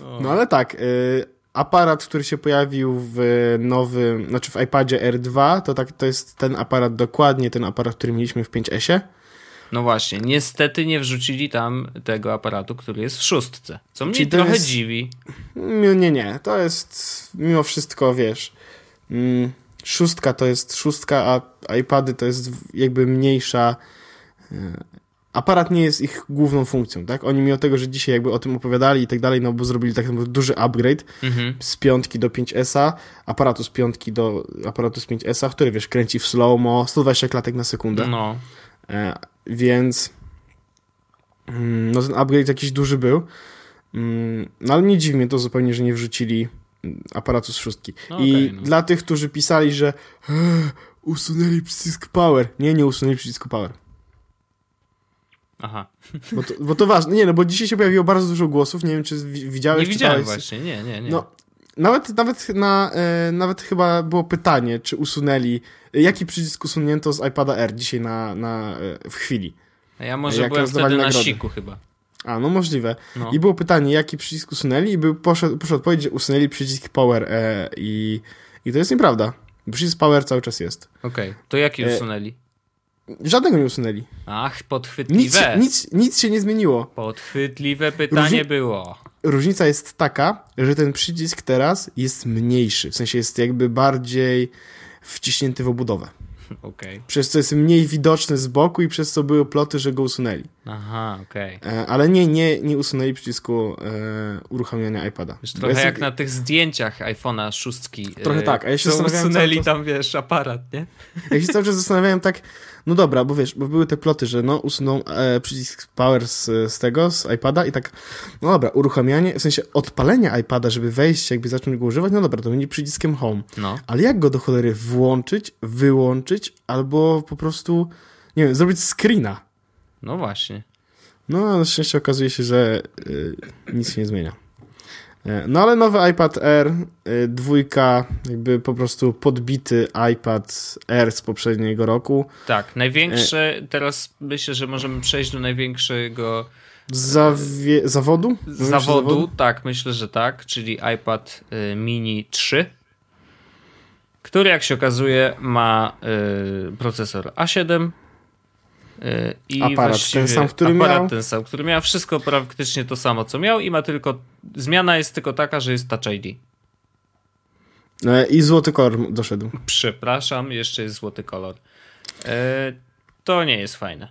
No. No ale tak, y, aparat, który się pojawił w nowym, znaczy w iPadzie R2, to, tak, to jest ten aparat, dokładnie ten aparat, który mieliśmy w 5S-ie. No właśnie, niestety nie wrzucili tam tego aparatu, który jest w szóstce. Co mnie Czyli trochę jest- dziwi. Nie, nie, to jest mimo wszystko, wiesz, mm, szóstka to jest szóstka, a iPady to jest jakby mniejsza. y, Aparat nie jest ich główną funkcją, tak? Oni mimo tego, że dzisiaj jakby o tym opowiadali i tak dalej, no bo zrobili tak naprawdę duży upgrade Mhm. z piątki do 5S-a, aparatu z piątki do aparatu z 5S-a, który wiesz, kręci w slow-mo, 120 klatek na sekundę. No, E, więc mm, no ten upgrade jakiś duży był. Mm, no ale nie dziwi mnie to zupełnie, że nie wrzucili mm, aparatu z szóstki. No I no. dla tych, którzy pisali, że usunęli przycisk power. Nie, nie usunęli przycisku power. aha. Bo to, bo to ważne. Nie, no bo dzisiaj się pojawiło bardzo dużo głosów. Nie wiem, czy wi- widziałeś, Nie widziałem czytałeś. właśnie, nie, nie, nie. No, nawet, nawet, na, e, nawet chyba było pytanie, czy usunęli, jaki przycisk usunięto z iPada R dzisiaj na, na, e, w chwili. A ja może jak byłem wtedy na nagrody. siku chyba. A, no możliwe. No. I było pytanie, jaki przycisk usunęli i był, poszedł, poszedł odpowiedź, że usunęli przycisk power e, i, i to jest nieprawda. Przycisk power cały czas jest. Okej, to jaki E, usunęli? Żadnego nie usunęli. Ach, Nic, podchwytliwe. nic, nic się nie zmieniło. Podchwytliwe pytanie Różni- było. Różnica jest taka, że ten przycisk teraz jest mniejszy. W sensie jest jakby bardziej wciśnięty w obudowę. Okej. Przez co jest mniej widoczny z boku i przez co były ploty, że go usunęli. Aha, okej. E, ale nie, nie, nie usunęli przycisku e, uruchamiania iPada. Wiesz, trochę jest- jak na tych zdjęciach iPhone'a szóstki. Trochę e, tak, a ja się zastanawiałem usunęli tam, wiesz, aparat, nie? Ja się cały czas zastanawiałem tak, no dobra, bo wiesz, bo były te ploty, że no usuną e, przycisk power z, z tego, z iPada i tak, no dobra, uruchamianie, w sensie odpalenie iPada, żeby wejść, jakby zacząć go używać, no dobra, to będzie przyciskiem home. No. Ale jak go do cholery włączyć, wyłączyć, albo po prostu, nie wiem, zrobić screena? No właśnie. No, na szczęście okazuje się, że y, nic się nie zmienia. E, No ale nowy iPad Air, y, dwójka, jakby po prostu podbity iPad Air z poprzedniego roku. Tak, największe, E- teraz myślę, że możemy przejść do największego Zawie- zawodu? Że zawodu. Tak, myślę, że tak, czyli iPad y, mini 3. który jak się okazuje ma procesor A7 y, i Aparat ten sam, który aparat miał. ten sam, który miał wszystko praktycznie to samo co miał i ma tylko zmiana jest tylko taka, że jest Touch ID. E, I złoty kolor doszedł. Przepraszam, jeszcze jest złoty kolor. E, to nie jest fajne.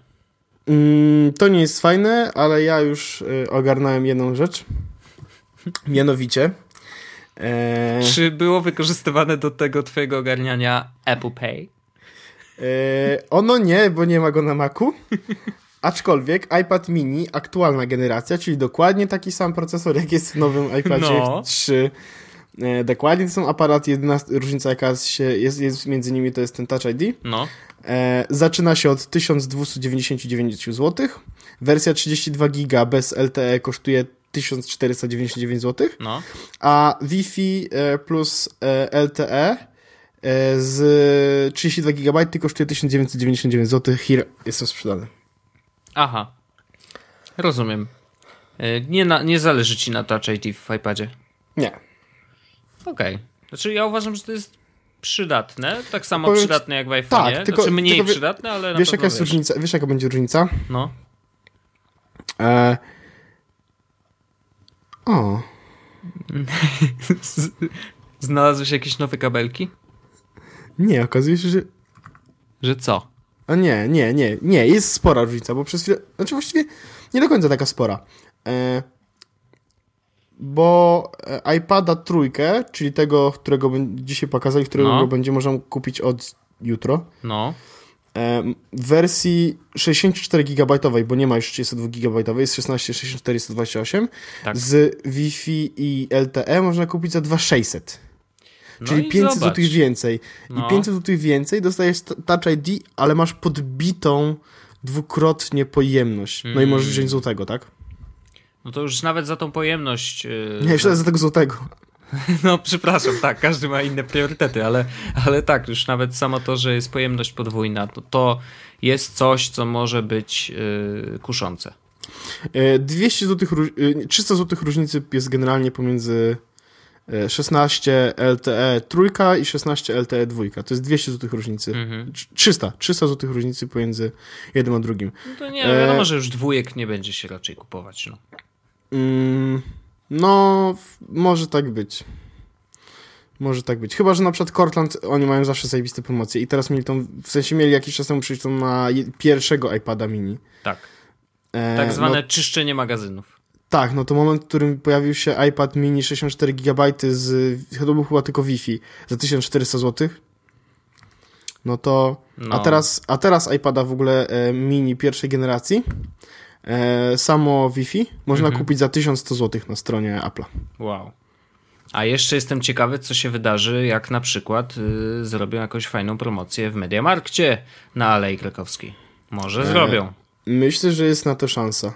Mm, to nie jest fajne, ale ja już y, ogarnąłem jedną rzecz. Mianowicie. E, Czy było wykorzystywane do tego twojego ogarniania Apple Pay? E, ono nie, bo nie ma go na Macu. Aczkolwiek iPad mini, aktualna generacja, czyli dokładnie taki sam procesor, jak jest w nowym iPadzie No. 3. E, dokładnie to są aparaty, jedyna różnica jaka się jest, jest między nimi to jest ten Touch ID. No. E, zaczyna się od 1299 zł. Wersja 32 giga bez LTE kosztuje 1499 zł, No. a Wi-Fi plus LTE z 32 GB kosztuje 1999 zł. Here jest to sprzedane. Aha. Rozumiem. E, Nie, na, nie zależy ci na Touch ID w iPadzie. Nie. Okej. Znaczy ja uważam, że to jest przydatne. Tak samo Powiem przydatne jak w iPhone'ie. tak, tylko- znaczy mniej tylko przydatne, ale Wiesz jaka jest wiesz. różnica? Wiesz jaka będzie różnica? No. E... O, Znalazłeś jakieś nowe kabelki? Nie, okazuje się, że Że co? A nie, nie, nie, nie, jest spora różnica, bo przez chwilę, znaczy właściwie nie do końca taka spora. E, bo e, iPada trójkę, czyli tego, którego dzisiaj pokazali, którego No. będzie można kupić od jutro, No. e, w wersji 64 GB, bo nie ma już 32 GB, jest 16, 64, 128, Tak. z Wi-Fi i LTE można kupić za 2600. no Czyli i 500 zobacz. zł więcej. No. I 500 zł więcej dostajesz Touch ID, ale masz podbitą dwukrotnie pojemność. No i Mm. możesz wziąć złotego, tak? No to już nawet za tą pojemność. Yy, Nie, jeszcze za tego złotego. No, przepraszam, tak, każdy ma inne priorytety, ale, ale tak, już nawet samo to, że jest pojemność podwójna, to, to jest coś, co może być yy, kuszące. E, 200 zł, róż- e, 300 zł różnicy jest generalnie pomiędzy 16 LTE trójka i 16 LTE dwójka. To jest 200 zł różnicy. Mhm. Trz- 300, 300 zł różnicy pomiędzy jednym a drugim. No to nie, wiadomo, że już dwójek nie będzie się raczej kupować. No. Mm, no, może tak być. Może tak być. Chyba, że na przykład Cortland, oni mają zawsze zajebiste promocje i teraz mieli tą, w sensie mieli jakiś czas temu przyjść na pierwszego iPada mini. Tak, E, tak zwane No, czyszczenie magazynów. Tak, no to moment, w którym pojawił się iPad mini 64 GB z, to był chyba tylko Wi-Fi, za 1400 zł. No to, No. a, teraz, a teraz iPada w ogóle e, mini pierwszej generacji, e, samo Wi-Fi, można Mhm. kupić za 1100 zł na stronie Apple'a. Wow. A jeszcze jestem ciekawy, co się wydarzy, jak na przykład yy, zrobią jakąś fajną promocję w Mediamarkcie na Alei Krakowskiej. Może zrobią. Myślę, że jest na to szansa.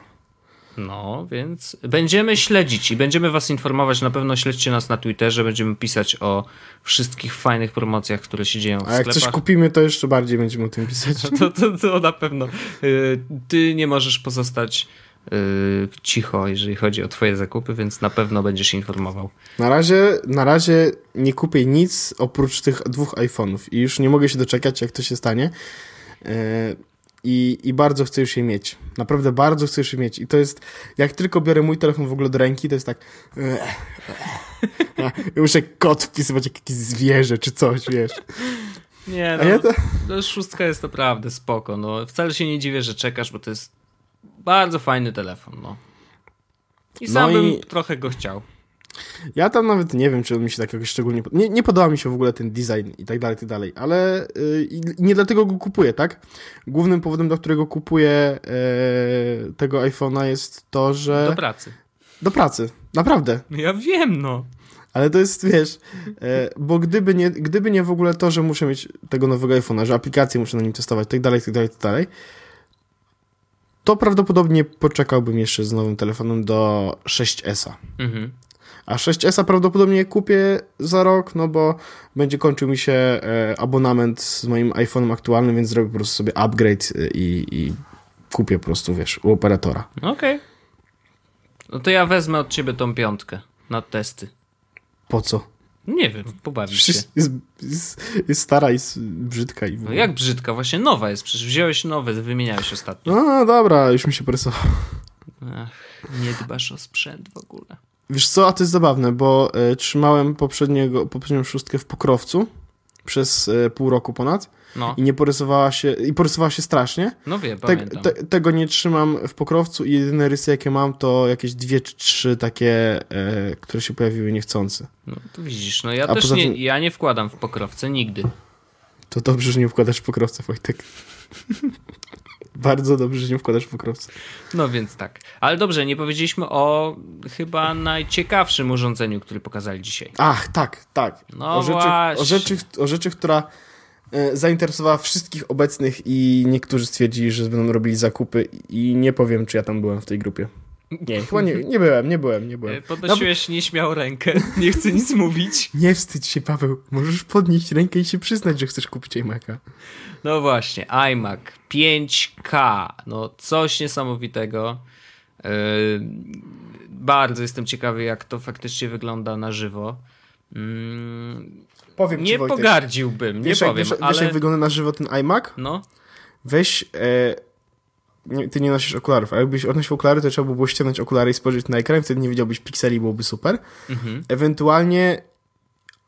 No, więc będziemy śledzić i będziemy was informować. Na pewno śledźcie nas na Twitterze, będziemy pisać o wszystkich fajnych promocjach, które się dzieją w A jak sklepach. coś kupimy, to jeszcze bardziej będziemy o tym pisać. to, to, to na pewno. Y, Ty nie możesz pozostać y, cicho, jeżeli chodzi o twoje zakupy, więc na pewno będziesz informował. Na razie, na razie nie kupię nic oprócz tych dwóch iPhone'ów i już nie mogę się doczekać, jak to się stanie. E, I, I bardzo chcę już je mieć. Naprawdę bardzo chcę już je mieć. I to jest, jak tylko biorę mój telefon w ogóle do ręki, to jest tak. Ja muszę kod wpisywać jak jakieś zwierzę czy coś, wiesz. Nie, A ja to, no, szóstka jest naprawdę spoko. No. Wcale się nie dziwię, że czekasz, bo to jest bardzo fajny telefon. No. I No sam i- bym trochę go chciał. Ja tam nawet nie wiem, czy on mi się tak jakoś szczególnie. Nie, nie podoba mi się w ogóle ten design i tak dalej, i tak dalej, ale yy, nie dlatego go kupuję, tak? Głównym powodem, dla którego kupuję yy, tego iPhone'a jest to, że. Do pracy. Do pracy, naprawdę. Ja wiem, no. Ale to jest, wiesz, e, bo gdyby nie, gdyby nie w ogóle to, że muszę mieć tego nowego iPhone'a, że aplikacje muszę na nim testować, tak dalej, tak dalej, tak dalej, to prawdopodobnie poczekałbym jeszcze z nowym telefonem do 6S-a. Mhm. A 6S-a prawdopodobnie kupię za rok, no bo będzie kończył mi się e, abonament z moim iPhone'em aktualnym, więc zrobię po prostu sobie upgrade e, i, i kupię po prostu, wiesz, u operatora. Okej. No to ja wezmę od ciebie tą piątkę na testy. Po co? Nie wiem, pobawić się. Jest, jest, jest stara i jest brzydka. I No jak brzydka, właśnie nowa jest, przecież wziąłeś nowe, wymieniałeś ostatnio. No dobra, już mi się porysowało. Ach, nie dbasz o sprzęt w ogóle. Wiesz co, a to jest zabawne, bo e, trzymałem poprzedniego, poprzednią szóstkę w pokrowcu przez e, pół roku ponad No, i nie porysowała się, i porysowała się strasznie. no wiem, Te, pamiętam. te, tego nie trzymam w pokrowcu i jedyne rysy jakie mam to jakieś dwie czy trzy takie, e, które się pojawiły niechcący. No to widzisz, no ja A też nie, tym- ja nie wkładam w pokrowce nigdy. To dobrze, że nie wkładasz w pokrowce, Wojtek. Bardzo dobrze, że nie wkładasz w pokrowce. No więc tak. Ale dobrze, nie powiedzieliśmy o chyba najciekawszym urządzeniu, które pokazali dzisiaj. Ach, tak, tak. No o, rzeczy, o, rzeczy, o rzeczy, która e, zainteresowała wszystkich obecnych i niektórzy stwierdzili, że będą robili zakupy i nie powiem, czy ja tam byłem w tej grupie. Nie, chyba nie, nie byłem, nie byłem, nie byłem. E, Podnosiłeś nieśmiało rękę, nie chcę nic mówić. Nie wstydź się, Paweł. Możesz podnieść rękę i się przyznać, że chcesz kupić iMac'a. No właśnie, iMac 5K, no coś niesamowitego. Yy, bardzo jestem ciekawy, jak to faktycznie wygląda na żywo. Yy, Powiem ci, nie Wojtek. pogardziłbym, nie wiesz, jak, powiem, wiesz, ale... wiesz, jak wygląda na żywo ten iMac? No, Weź... E, nie, ty nie nosisz okularów, ale jakbyś odnosił okulary, to trzeba by było ściągnąć okulary i spojrzeć na ekran, wtedy nie widziałbyś pikseli, byłoby super. mhm. Ewentualnie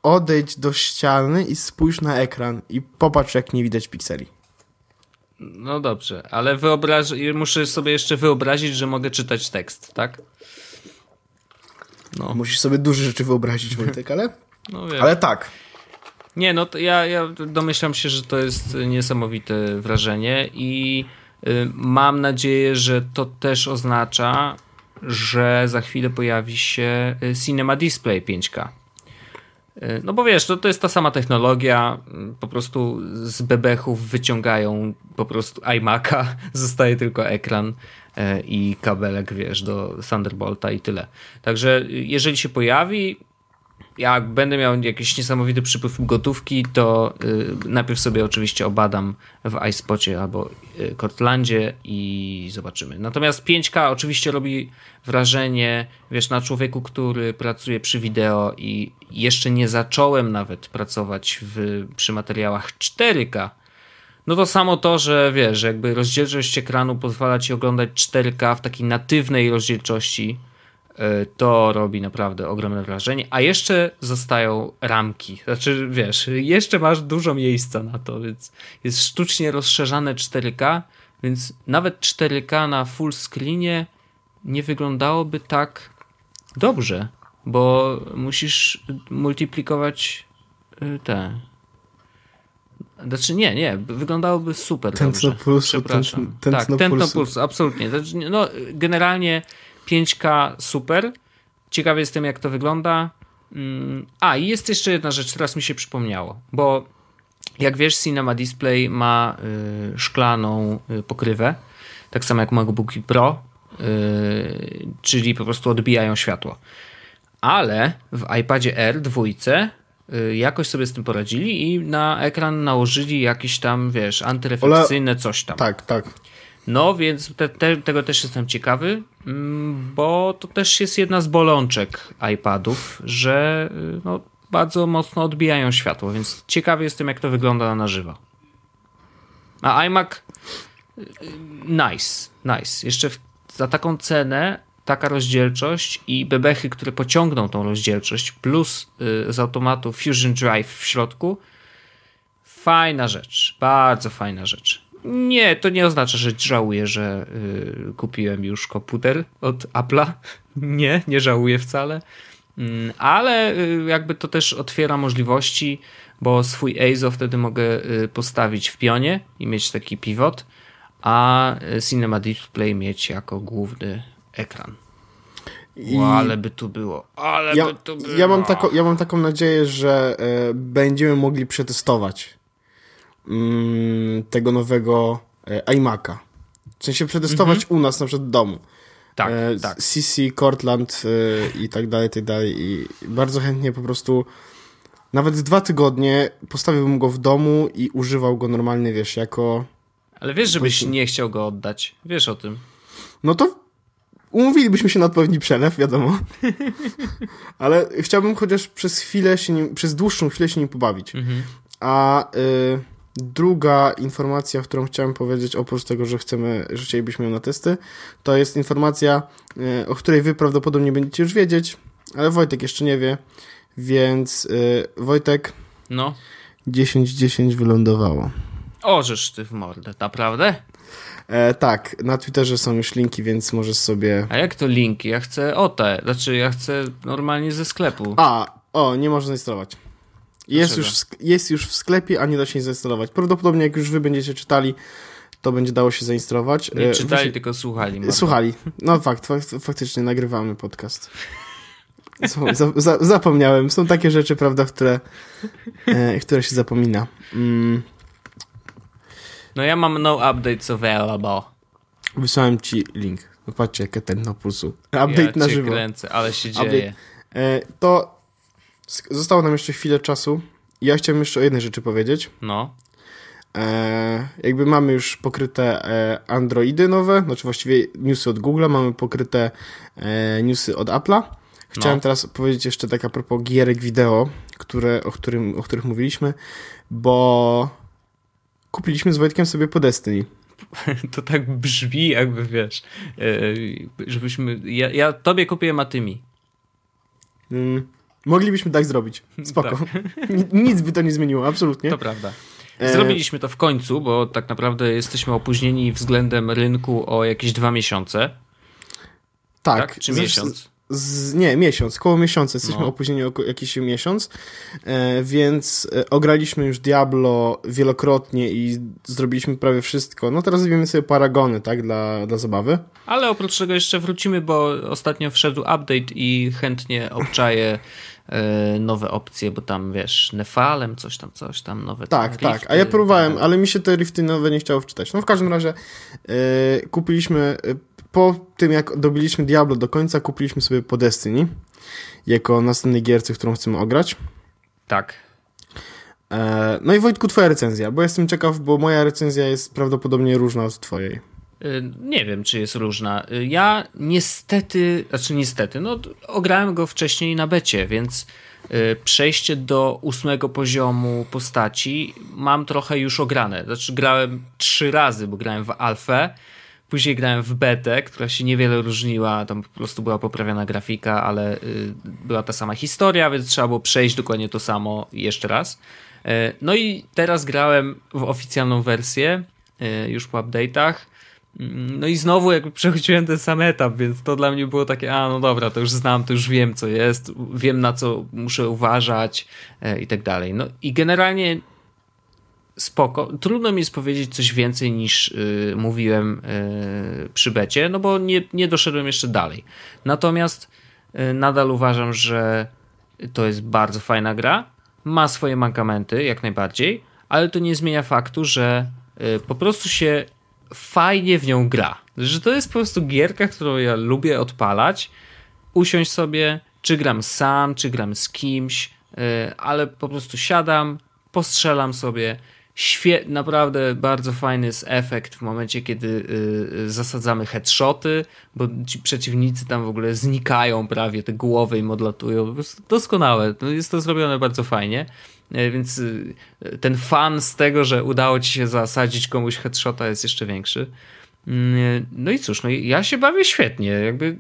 odejdź do ściany i spójrz na ekran i popatrz, jak nie widać pikseli. no dobrze, ale wyobraż... muszę sobie jeszcze wyobrazić, że mogę czytać tekst, tak? No, Musisz sobie duże rzeczy wyobrazić, Wojtek, ale... no wiem. Ale tak. Nie, no to ja, ja domyślam się, że to jest niesamowite wrażenie i y, mam nadzieję, że to też oznacza, że za chwilę pojawi się y, Cinema Display 5K. Y, No bo wiesz, to, to jest ta sama technologia, y, po prostu z bebechów wyciągają po prostu iMac'a, zostaje tylko ekran y, i kabelek, wiesz, do Thunderbolta i tyle. Także y, jeżeli się pojawi, jak będę miał jakiś niesamowity przypływ gotówki, to y, najpierw sobie oczywiście obadam w iSpocie albo y, Cortlandzie i zobaczymy. Natomiast 5K oczywiście robi wrażenie, wiesz, na człowieku, który pracuje przy wideo i jeszcze nie zacząłem nawet pracować w, przy materiałach 4K. No to samo to, że wiesz, jakby rozdzielczość ekranu pozwala ci oglądać 4K w takiej natywnej rozdzielczości, to robi naprawdę ogromne wrażenie. A jeszcze zostają ramki. Znaczy, wiesz, jeszcze masz dużo miejsca na to, więc jest sztucznie rozszerzane 4K, więc nawet 4K na full screenie nie wyglądało tak dobrze, bo musisz multiplikować y, te. Znaczy nie, nie, wyglądałoby super Tętno dobrze. pulsu, Przepraszam. tętno- tak, tętno pulsu. pulsu, absolutnie. Znaczy, No, generalnie 5K super. Ciekawy jestem, jak to wygląda. Mm, A, i jest jeszcze jedna rzecz, teraz mi się przypomniało, bo jak wiesz, Cinema Display ma y, szklaną y, pokrywę, tak samo jak MacBooki Pro, y, czyli po prostu odbijają światło. Ale w iPadzie R dwójce y, jakoś sobie z tym poradzili i na ekran nałożyli jakieś tam, wiesz, antyrefleksyjne coś tam. Tak, tak. No, więc te, te, tego też jestem ciekawy, mm, bo to też jest jedna z bolączek iPadów, że y, no, bardzo mocno odbijają światło, więc ciekawy jestem, jak to wygląda na żywo. A iMac y, y, nice, nice. Jeszcze w, za taką cenę, taka rozdzielczość i bebechy, które pociągną tą rozdzielczość, plus y, z automatu Fusion Drive w środku, Fajna rzecz, bardzo fajna rzecz. Nie, to nie oznacza, że żałuję, że y, kupiłem już komputer od Apple'a. Nie, nie żałuję wcale. Mm, ale y, jakby to też otwiera możliwości, bo swój EIZO wtedy mogę y, postawić w pionie i mieć taki pivot, a y, Cinema Display mieć jako główny ekran. I O, ale by tu było, ale ja, by tu było. ja, mam taką, ja mam taką nadzieję, że e, będziemy mogli przetestować mm, tego nowego e, iMac'a. W sensie przetestować u nas na przykład w domu. Tak, e, tak. CC, Cortland e, i tak dalej, tak dalej. I bardzo chętnie po prostu nawet dwa tygodnie postawiłbym go w domu i używał go normalnie, wiesz, jako... Ale wiesz, żebyś Powiedzmy- nie chciał go oddać. Wiesz o tym. No to umówilibyśmy się na odpowiedni przelew, wiadomo. Ale chciałbym chociaż przez chwilę się nim, przez dłuższą chwilę się nim pobawić. Mhm. A y, druga informacja, którą chciałem powiedzieć, oprócz tego, że chcemy, że chcielibyśmy ją na testy, to jest informacja, y, o której wy prawdopodobnie będziecie już wiedzieć, ale Wojtek jeszcze nie wie, więc y, Wojtek No. 10-10 wylądowało. Orzesz ty w mordę, naprawdę? E, tak, na Twitterze są już linki, więc możesz sobie... A jak to linki? Ja chcę o te, znaczy ja chcę normalnie ze sklepu. A, o, nie można zainstalować. Jest już, w jest już w sklepie, a nie da się zainstalować. Prawdopodobnie jak już wy będziecie czytali, to będzie dało się zainstalować. Nie E, czytali, tylko słuchali. mordo. Słuchali. No fakt, fakt, faktycznie nagrywamy podcast. Są, za, za, zapomniałem. Są takie rzeczy, prawda, które, e, które się zapomina. Mm, No ja mam no updates available. wysłałem ci link. Zobaczcie, jakie ten na pulsu. ja Update na cię żywo. kręcę, ale się Update. dzieje. E, to zostało nam jeszcze chwilę czasu. Ja chciałem jeszcze o jednej rzeczy powiedzieć. No. E, jakby mamy już pokryte e, Androidy nowe, znaczy właściwie newsy od Google'a, mamy pokryte e, newsy od Apple'a. Chciałem No. teraz powiedzieć jeszcze tak a propos gierek wideo, które, o, którym, o których mówiliśmy, bo kupiliśmy z Wojtkiem sobie po Destiny. To tak brzmi, jakby wiesz, e, żebyśmy. Ja, ja tobie kupiłem, a ty mi. Mm, moglibyśmy tak zrobić. Spoko. Ni- Nic by to nie zmieniło, absolutnie. To prawda. E, Zrobiliśmy to w końcu, bo tak naprawdę jesteśmy opóźnieni względem rynku o jakieś dwa miesiące. tak. Tak? Czy Zresztą- miesiąc? Z, nie, miesiąc, koło miesiąca. Jesteśmy No. opóźnieni o jakiś miesiąc, e, więc e, ograliśmy już Diablo wielokrotnie i zrobiliśmy prawie wszystko. No teraz zrobimy sobie paragony, tak, dla, dla zabawy. Ale oprócz tego jeszcze wrócimy, bo ostatnio wszedł update i chętnie obczaję nowe opcje, bo tam wiesz, Nefalem, coś tam, coś tam, nowe Tak, tak. A ja i próbowałem, tak ale mi się te rifty nowe nie chciało wczytać. No w każdym razie e, kupiliśmy, e, po tym jak dobiliśmy Diablo do końca, kupiliśmy sobie po Destiny jako następnej gierce, którą chcemy ograć. Tak. E, no i Wojtku, twoja recenzja, bo jestem ciekaw, bo moja recenzja jest prawdopodobnie różna od twojej. Y, Nie wiem, czy jest różna. Y, Ja niestety, znaczy niestety, no ograłem go wcześniej na becie, więc y, przejście do ósmego poziomu postaci mam trochę już ograne. Znaczy grałem trzy razy, bo grałem w alfę, później grałem w betę, która się niewiele różniła, tam po prostu była poprawiona grafika, ale była ta sama historia, więc trzeba było przejść dokładnie to samo jeszcze raz. No i teraz grałem w oficjalną wersję, już po update'ach. Mm, No i znowu jakby przechodziłem ten sam etap, więc to dla mnie było takie, a no dobra, to już znam, to już wiem co jest, wiem na co muszę uważać e, i tak dalej. No i generalnie spoko. Trudno mi jest powiedzieć coś więcej niż y, mówiłem y, przy becie, no bo nie, nie doszedłem jeszcze dalej. Natomiast y, nadal uważam, że to jest bardzo fajna gra. Ma swoje mankamenty, jak najbardziej, ale to nie zmienia faktu, że y, po prostu się fajnie w nią gra. Że to jest po prostu gierka, którą ja lubię odpalać, usiąść sobie, czy gram sam, czy gram z kimś, yy, ale po prostu siadam, postrzelam sobie. Świe naprawdę bardzo fajny jest efekt w momencie, kiedy yy, zasadzamy headshoty, bo ci przeciwnicy tam w ogóle znikają prawie, te głowy im odlatują. Po prostu doskonałe. Jest to zrobione bardzo fajnie. Yy, Więc yy, ten fan z tego, że udało ci się zasadzić komuś headshota jest jeszcze większy. Mm, No i cóż, no ja się bawię świetnie, jakby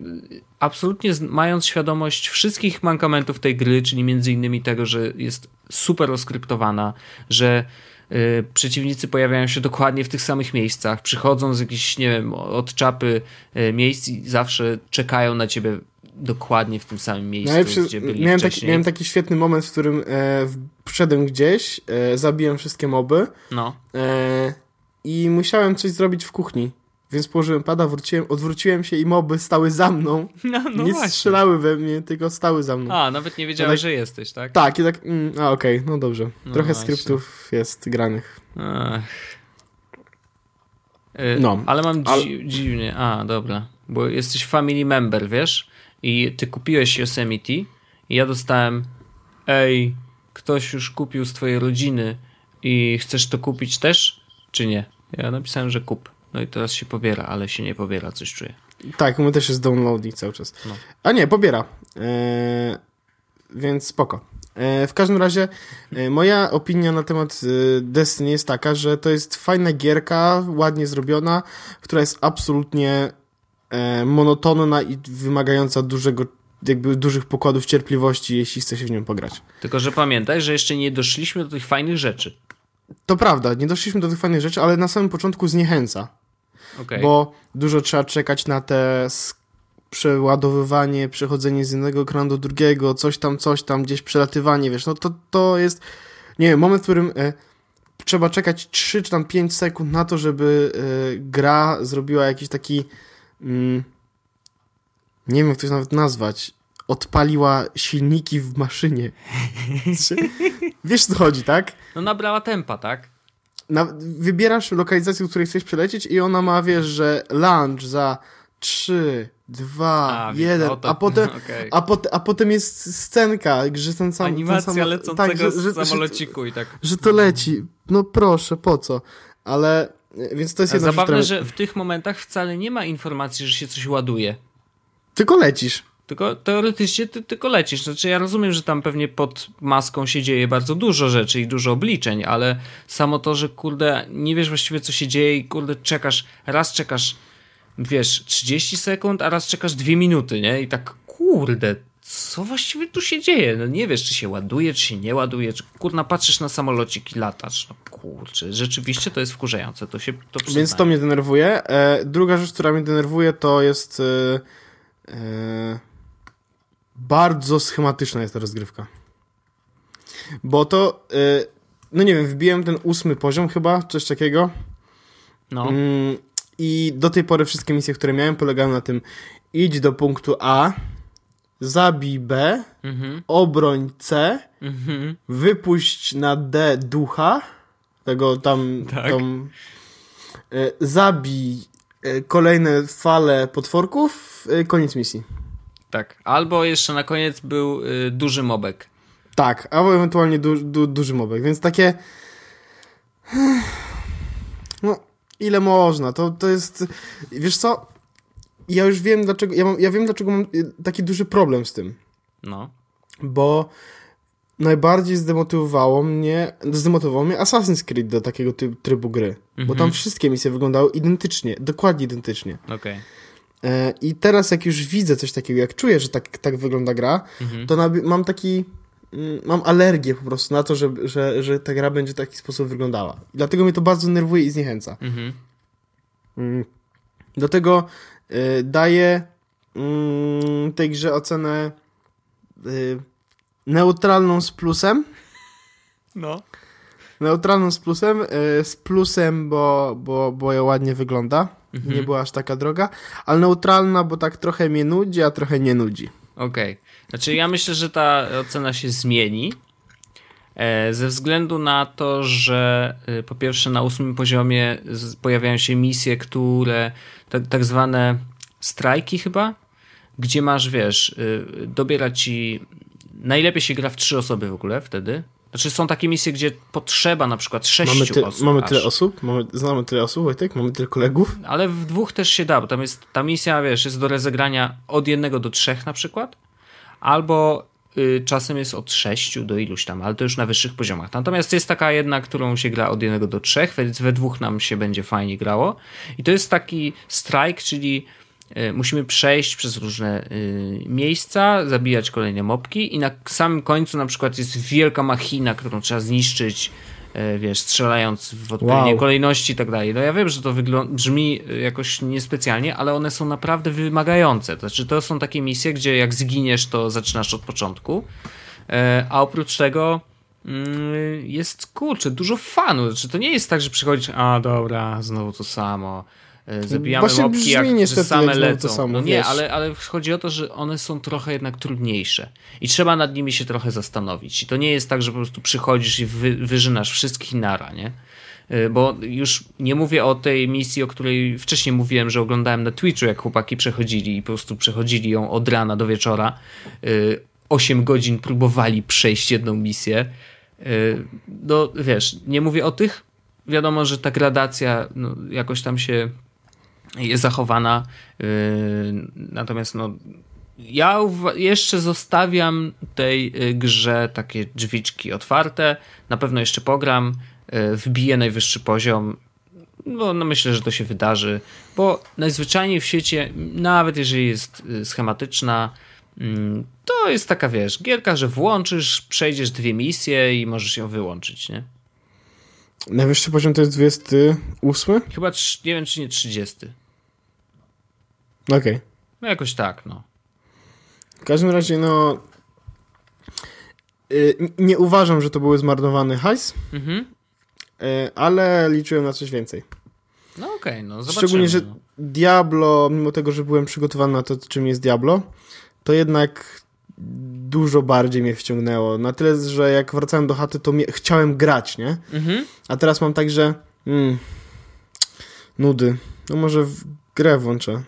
absolutnie z- mając świadomość wszystkich mankamentów tej gry, czyli między innymi tego, że jest super oskryptowana, że y, przeciwnicy pojawiają się dokładnie w tych samych miejscach, przychodzą z jakichś, nie wiem, od czapy y, miejsc i zawsze czekają na ciebie dokładnie w tym samym miejscu, Najlepszy, gdzie byli miałem, taki, wcześniej. miałem taki świetny moment, w którym e, gdzieś, e, zabiłem wszystkie moby No. e, i musiałem coś zrobić w kuchni. Więc położyłem pada, wróciłem, odwróciłem się i moby stały za mną. No, no nie właśnie. strzelały we mnie, tylko stały za mną. A, nawet nie wiedziałeś, tak- że jesteś, tak? Tak, i tak, mm, a okej, no dobrze. No Trochę właśnie. skryptów jest granych. Ach. Y, No, ale mam ale- dzi- dziwnie. A, dobra. Bo jesteś family member, wiesz? I ty kupiłeś Yosemite i ja dostałem ej, ktoś już kupił z twojej rodziny i chcesz to kupić też? Czy nie? Ja napisałem, że kup. No i teraz się pobiera, ale się nie pobiera, coś czuję. Tak, mnie też jest downloading cały czas. No. A nie, pobiera. E, więc spoko. E, w każdym razie e, moja opinia na temat e, Destiny jest taka, że to jest fajna gierka, ładnie zrobiona, która jest absolutnie monotonna i wymagająca dużego, jakby dużych pokładów cierpliwości, jeśli chce się w nią pograć. Tylko, że pamiętaj, że jeszcze nie doszliśmy do tych fajnych rzeczy. To prawda, nie doszliśmy do tych fajnych rzeczy, ale na samym początku zniechęca. Okay. Bo dużo trzeba czekać na te przeładowywanie, przechodzenie z jednego ekranu do drugiego, coś tam, coś tam, gdzieś przelatywanie, wiesz, no to, to jest, nie wiem, moment, w którym e, trzeba czekać 3 czy tam 5 sekund na to, żeby e, gra zrobiła jakiś taki, mm, nie wiem jak to nawet nazwać, odpaliła silniki w maszynie. Wiesz co chodzi, tak? No nabrała tempa, tak? Na, wybierasz lokalizację, do której chcesz przelecieć i ona ma, wiesz, że launch za 3, 2, 1, a, potem, okay. a, pot, a potem jest scenka, że ten sam... Animacja ten sam, lecącego tak, że, że, samolociku i tak. Że to leci. No proszę, po co? Ale, więc to jest jedna Zabawne, rzecz, że w tych momentach wcale nie ma informacji, że się coś ładuje. Tylko lecisz. Tylko teoretycznie ty tylko lecisz. Znaczy ja rozumiem, że tam pewnie pod maską się dzieje bardzo dużo rzeczy i dużo obliczeń, ale samo to, że kurde, nie wiesz właściwie co się dzieje i kurde czekasz, raz czekasz, wiesz, 30 sekund, a raz czekasz 2 minuty, nie? I tak kurde, co właściwie tu się dzieje? No nie wiesz, czy się ładuje, czy się nie ładuje, czy kurna patrzysz na samolocik i latasz. No kurczę, rzeczywiście to jest wkurzające, to się to Więc to mnie denerwuje. E, druga rzecz, która mnie denerwuje, to jest... E, e bardzo schematyczna jest ta rozgrywka. Bo to, yy, no nie wiem, wbiłem ten ósmy poziom chyba, coś takiego. No. Yy, I do tej pory wszystkie misje, które miałem, polegały na tym, idź do punktu A, zabij B, mhm. obroń C, mhm. wypuść na D ducha, tego tam, tak. tam yy, zabij y, kolejne fale potworków, y, koniec misji. Tak. Albo jeszcze na koniec był duży mobek. Tak, albo ewentualnie du, du, duży mobek, więc takie. No, ile można? To, to jest. Wiesz co? Ja już wiem, dlaczego. Ja, mam, ja wiem, dlaczego mam y, taki duży problem z tym. No. Bo najbardziej zdemotywowało mnie, zdemotywowało mnie Assassin's Creed do takiego trybu gry. Mhm. Bo tam wszystkie misje wyglądały identycznie, dokładnie identycznie. Okej. Okay. E, I teraz jak już widzę coś takiego, jak czuję, że tak, tak wygląda gra, mhm. to mam taki mm, mam alergię po prostu na to, że, że, że ta gra będzie w taki sposób wyglądała. I dlatego mnie to bardzo nerwuje i zniechęca. Mhm. Mm. Dlatego y, daję y, tej grze ocenę y, neutralną z plusem. No. Neutralną z plusem. Y, z plusem, bo, bo, bo ja ładnie wygląda Mhm. Nie była aż taka droga, ale neutralna, bo tak trochę mnie nudzi, a trochę nie nudzi. Okej. Okay. Znaczy ja myślę, że ta ocena się zmieni. E, ze względu na to, że e, po pierwsze na ósmym poziomie pojawiają się misje, które tak, tak zwane strajki chyba, gdzie masz, wiesz, e, dobiera ci najlepiej się gra w trzy osoby w ogóle wtedy, znaczy są takie misje, gdzie potrzeba na przykład sześciu mamy ty, osób. Mamy aż. tyle osób? Mamy, znamy tyle osób, Wojtek? Mamy tyle kolegów? Ale w dwóch też się da, bo tam jest, ta misja, wiesz, jest do rozegrania od jednego do trzech na przykład, albo czasem jest od sześciu do iluś tam, ale to już na wyższych poziomach. Natomiast jest taka jedna, którą się gra od jednego do trzech, więc we dwóch nam się będzie fajnie grało. I to jest taki strike, czyli E, musimy przejść przez różne y, miejsca, zabijać kolejne mopki i na samym końcu na przykład jest wielka machina, którą trzeba zniszczyć, y, wiesz, strzelając w odpowiedniej wow. kolejności i tak dalej. No ja wiem, że to brzmi jakoś niespecjalnie, ale one są naprawdę wymagające. To znaczy to są takie misje, gdzie jak zginiesz, to zaczynasz od początku, y, a oprócz tego mm, jest, kurczę, dużo fanu. Znaczy, to nie jest tak, że przychodzisz, a dobra, znowu to samo E, zabijamy Właśnie mopki, jak same jak lecą. Samo, no nie, ale, ale chodzi o to, że one są trochę jednak trudniejsze i trzeba nad nimi się trochę zastanowić. I to nie jest tak, że po prostu przychodzisz i wy, wyżynasz wszystkich nara, nie? E, bo już nie mówię o tej misji, o której wcześniej mówiłem, że oglądałem na Twitchu, jak chłopaki przechodzili i po prostu przechodzili ją od rana do wieczora. 8 e, godzin próbowali przejść jedną misję. No wiesz, nie mówię o tych. Wiadomo, że ta gradacja no, jakoś tam się jest zachowana. Yy, natomiast no, ja jeszcze zostawiam tej y, grze takie drzwiczki otwarte. Na pewno jeszcze pogram, y, wbiję najwyższy poziom. No, no myślę, że to się wydarzy, bo najzwyczajniej w świecie, nawet jeżeli jest y, schematyczna, mm, to jest taka, wiesz, gierka, że włączysz, przejdziesz dwie misje i możesz ją wyłączyć, nie? Najwyższy poziom to jest 28? Chyba, nie wiem, czy nie 30. Okej. Okay. No jakoś tak, no. W każdym razie, no. Yy, nie uważam, że to były zmarnowany hajs, mhm. yy, ale liczyłem na coś więcej. No okej, okay, no zobaczymy. Szczególnie, że no. Diablo, mimo tego, że byłem przygotowany na to, czym jest Diablo, to jednak dużo bardziej mnie wciągnęło. Na tyle, że jak wracałem do chaty, to chciałem grać, nie? Mhm. A teraz mam tak, że mm, nudy. No może w grę włączę.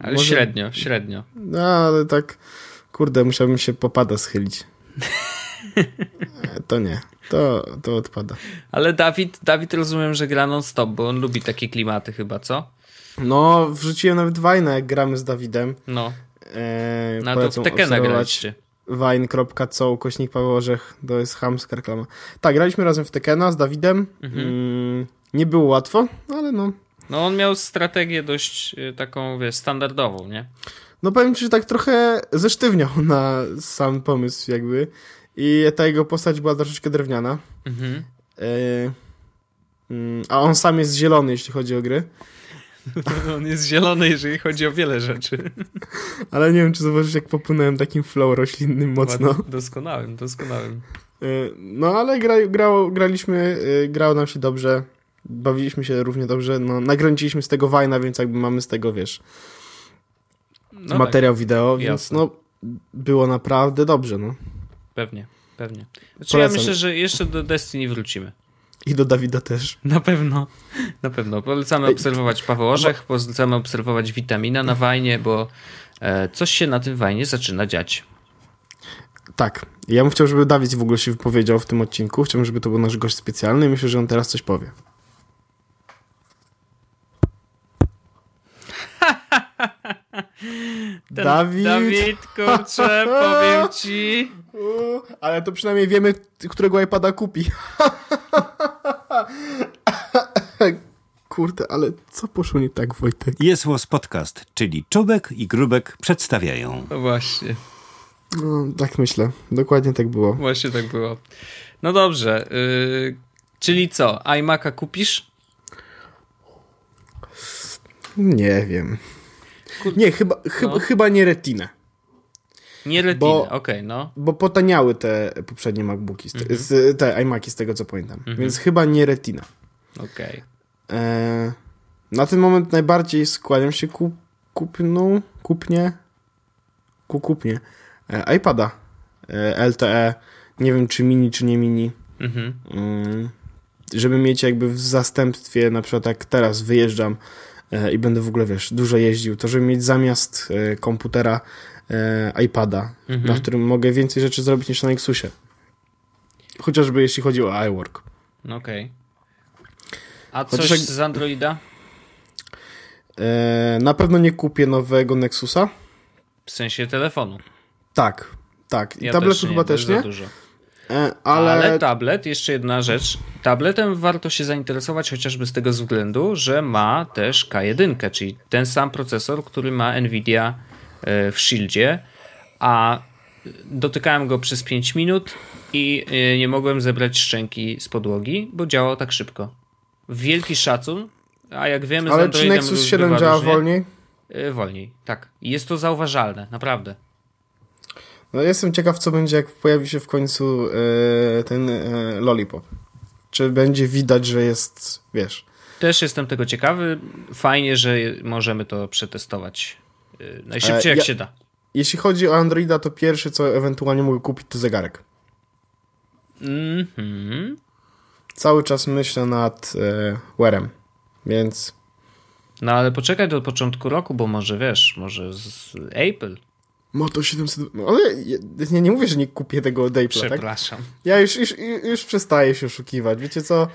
Ale Może... średnio, średnio. No, ale tak, kurde, musiałbym się popada schylić. to nie, to, to odpada. Ale Dawid, Dawid rozumiem, że gra non-stop, bo on lubi takie klimaty chyba, co? No, wrzuciłem nawet Wajna, jak gramy z Dawidem. No. E, no to w Tekena graliście. Wine.co, kośnik Paweł Orzech, to jest chamska reklama. Tak, graliśmy razem w Tekena z Dawidem. Mhm. Mm, nie było łatwo, ale no, no on miał strategię dość y, taką, wiesz, standardową, nie? No powiem ci, że tak trochę zesztywniał na sam pomysł jakby i ta jego postać była troszeczkę drewniana. Mhm. E, mm, a on sam jest zielony, jeśli chodzi o gry. on jest zielony, jeżeli chodzi o wiele rzeczy. Ale nie wiem, czy zobaczysz, jak popłynąłem takim flow roślinnym mocno. Doskonałym, doskonałym. E, no ale gra, grał, graliśmy, e, grało nam się dobrze bawiliśmy się równie dobrze. No, nagręciliśmy z tego wajna, więc jakby mamy z tego, wiesz, no materiał tak. wideo, więc Jasne. no było naprawdę dobrze, no. Pewnie, pewnie. Znaczy ja myślę, że jeszcze do Destiny wrócimy. I do Dawida też. Na pewno, na pewno. Polecamy obserwować Paweł Orzech, polecamy obserwować Witamina na Wajnie, bo e, coś się na tym Wajnie zaczyna dziać. Tak. Ja bym chciał, żeby Dawid w ogóle się wypowiedział w tym odcinku. Chciałbym, żeby to był nasz gość specjalny i myślę, że on teraz coś powie. Ten Dawid. Dawid, kurczę, powiem ci. ale to przynajmniej wiemy, którego iPada kupi. Kurde, ale co poszło nie tak, Wojtek? Jest Łos Podcast, czyli Czubek i Grubek przedstawiają. No właśnie. No, tak myślę. Dokładnie tak było. Właśnie tak było. No dobrze. Yy, czyli co? iMac'a kupisz? Nie wiem. Nie, chyba, no. chyba, chyba nie Retina. Nie Retina, okej, okay, no. Bo potaniały te poprzednie MacBooki, z, mm -hmm. te iMaki z tego co pamiętam. Mm -hmm. Więc chyba nie Retina. Okej. Okay. E, na ten moment najbardziej skłaniam się ku kupną, kupnie, ku kupnie e, iPada e, LTE. Nie wiem, czy mini, czy nie mini. -hmm. mm, żeby mieć jakby w zastępstwie, na przykład jak teraz wyjeżdżam i będę w ogóle, wiesz, dużo jeździł, to żeby mieć zamiast e, komputera e, iPada, mhm. na którym mogę więcej rzeczy zrobić niż na Nexusie. Chociażby jeśli chodzi o iWork. Okej. Okay. A coś jak... z Androida? na pewno nie kupię nowego Nexusa. W sensie telefonu. Tak, tak. I ja tabletu chyba też nie. E, ale... ale... tablet, jeszcze jedna rzecz. Tabletem warto się zainteresować chociażby z tego względu, że ma też K1, czyli ten sam procesor, który ma Nvidia e, w Shieldzie, a dotykałem go przez 5 minut i e, nie mogłem zebrać szczęki z podłogi, bo działał tak szybko. Wielki szacun, a jak wiemy Ale z czy Nexus 7 działa wolniej? Wolniej, tak. Jest to zauważalne, naprawdę. No jestem ciekaw, co będzie, jak pojawi się w końcu e, ten e, Lollipop. Czy będzie widać, że jest, wiesz... Też jestem tego ciekawy. Fajnie, że możemy to przetestować e, najszybciej jak ja, się da. Jeśli chodzi o Androida, to pierwsze, co ewentualnie mogę kupić, to zegarek. Mhm. Cały czas myślę nad e, Wearem, więc... No ale poczekaj do początku roku, bo może wiesz, może z Apple Moto 700. No ale ja nie mówię, że nie kupię tego Daypla, tak? Przepraszam. Ja już, już, już przestaję się oszukiwać. Wiecie co?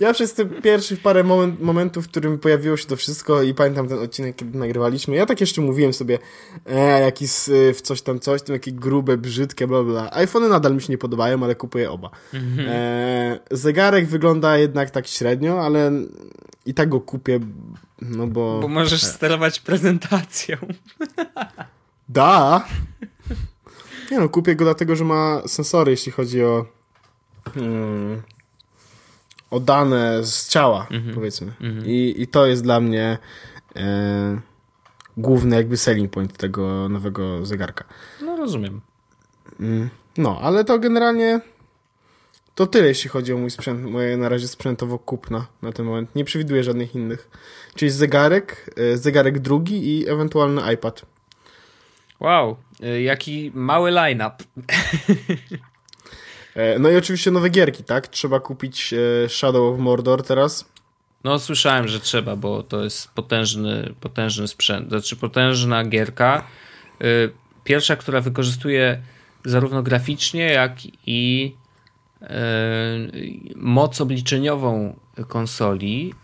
Ja przez te pierwszych parę moment, momentów, w którym pojawiło się to wszystko i pamiętam ten odcinek, kiedy nagrywaliśmy, ja tak jeszcze mówiłem sobie, e, jaki syf, coś tam, coś tam, jakie grube, brzydkie, bla, bla. iPhony nadal mi się nie podobają, ale kupuję oba. E, zegarek wygląda jednak tak średnio, ale i tak go kupię, no bo... Bo możesz sterować prezentacją. Da! Nie no, kupię go dlatego, że ma sensory, jeśli chodzi o mm, o dane z ciała, powiedzmy. I, I to jest dla mnie e, główny jakby selling point tego nowego zegarka. No rozumiem. Mm, No, ale to generalnie to tyle, jeśli chodzi o mój sprzęt, moje na razie sprzętowo kupna na ten moment. Nie przewiduję żadnych innych. Czyli zegarek, e, zegarek drugi i ewentualny iPad. Wow, y, jaki mały line-up. E, No i oczywiście nowe gierki, tak? Trzeba kupić e, Shadow of Mordor teraz. No słyszałem, że trzeba, bo to jest potężny, potężny sprzęt, znaczy potężna gierka. Y, Pierwsza, która wykorzystuje zarówno graficznie, jak i y, moc obliczeniową konsoli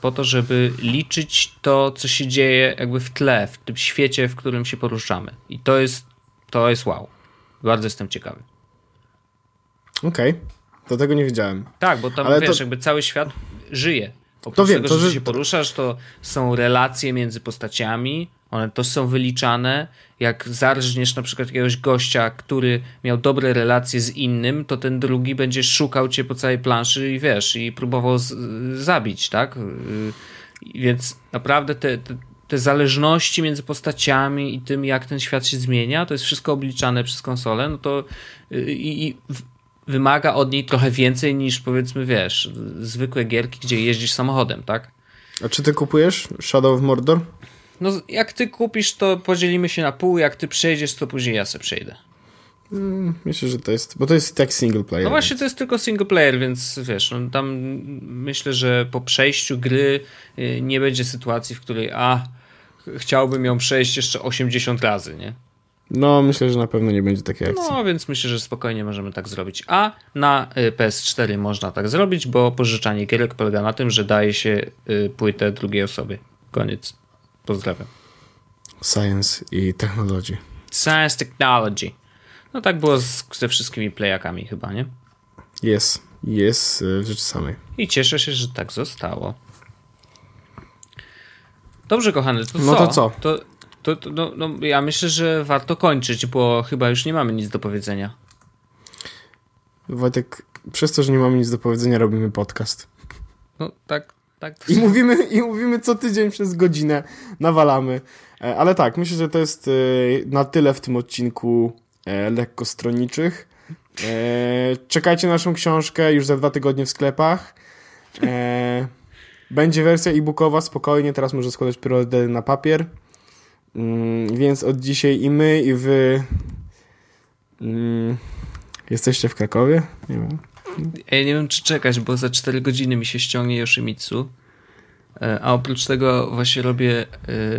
po to, żeby liczyć to, co się dzieje jakby w tle, w tym świecie, w którym się poruszamy. I to jest, to jest wow. Bardzo jestem ciekawy. Okej, do tego nie wiedziałem. Tak, bo tam Ale wiesz, to- jakby cały świat żyje. Oprócz To wiem, tego, to że że- się poruszasz, to są relacje między postaciami, one to są wyliczane. Jak zarżniesz na przykład jakiegoś gościa, który miał dobre relacje z innym, to ten drugi będzie szukał cię po całej planszy i wiesz, i próbował zabić, tak? Yy, Więc naprawdę te, te, te zależności między postaciami i tym, jak ten świat się zmienia, to jest wszystko obliczane przez konsolę, no to yy, i, wymaga od niej trochę więcej niż powiedzmy, wiesz, zwykłe gierki, gdzie jeździsz samochodem, tak? A czy ty kupujesz Shadow of Mordor? No, jak ty kupisz, to podzielimy się na pół, jak ty przejdziesz, to później ja se przejdę. Myślę, że to jest, bo to jest tak single player. No właśnie, to jest tylko single player, więc wiesz, no, tam myślę, że po przejściu gry y, nie będzie sytuacji, w której a, chciałbym ją przejść jeszcze 80 razy, nie? No, myślę, że na pewno nie będzie takiej akcji. No, więc myślę, że spokojnie możemy tak zrobić. A na y, PS4 można tak zrobić, bo pożyczanie gierek polega na tym, że daje się y, płytę drugiej osobie. Koniec. Pozdrawiam. Science i technology. Science Technology. No tak było z, ze wszystkimi playakami chyba, nie? Jest. Jest y, w rzeczy samej. I cieszę się, że tak zostało. Dobrze, kochany, to co? No to co? To, to, to, no, no, ja myślę, że warto kończyć, bo chyba już nie mamy nic do powiedzenia. Wojtek, przez to, że nie mamy nic do powiedzenia, robimy podcast. No tak, tak. I mówimy, I mówimy co tydzień przez godzinę, nawalamy. E, Ale tak, myślę, że to jest e, na tyle w tym odcinku e, lekko stronniczych. E, Czekajcie na naszą książkę już za dwa tygodnie w sklepach. Będzie wersja e-bookowa, spokojnie, teraz może składać preordery na papier. Mm, Więc od dzisiaj i my, i wy mm, jesteście w Krakowie? Nie wiem. Ja nie wiem, czy czekać, bo za 4 godziny mi się ściągnie Yoshimitsu. E, A oprócz tego właśnie robię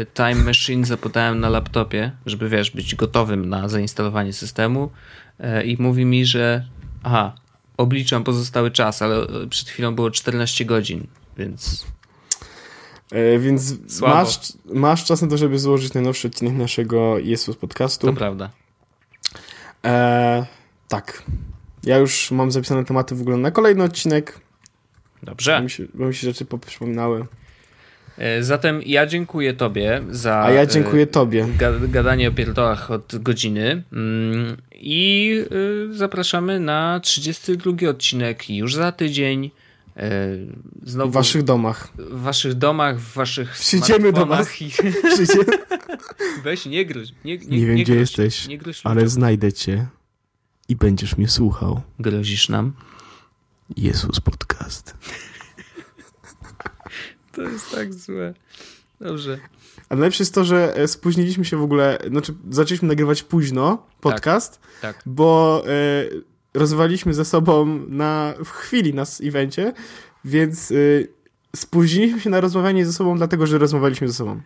e, Time Machine, zapodałem na laptopie, żeby wiesz, być gotowym na zainstalowanie systemu. E, I mówi mi, że aha, obliczam pozostały czas, ale przed chwilą było 14 godzin, więc E, więc Słabo. masz, masz czas na to, żeby złożyć najnowszy odcinek naszego Jesus podcastu. to prawda. E, tak. Ja już mam zapisane tematy w ogóle na kolejny odcinek, bo Dobrze. mi się, bo mi się rzeczy poprzypominały. E, Zatem ja dziękuję tobie za A ja e, dziękuję tobie. ga- gadanie o pierdołach od godziny Mm, i y, zapraszamy na 32 odcinek już za tydzień. E, Znowu W waszych domach. w waszych domach, w waszych Przyjdziemy do smartfonach i Przyjdzie, weź nie gruź. Nie, nie, nie wiem, nie gdzie gruź, jesteś, ale znajdę cię i będziesz mnie słuchał. Grozisz nam? Jesus podcast. To jest tak złe. Dobrze. A najlepsze jest to, że e, spóźniliśmy się w ogóle, znaczy zaczęliśmy nagrywać późno podcast, Tak. bo e, rozmawialiśmy ze sobą na, w chwili na evencie, więc e, spóźniliśmy się na rozmawianie ze sobą, dlatego że rozmawialiśmy ze sobą.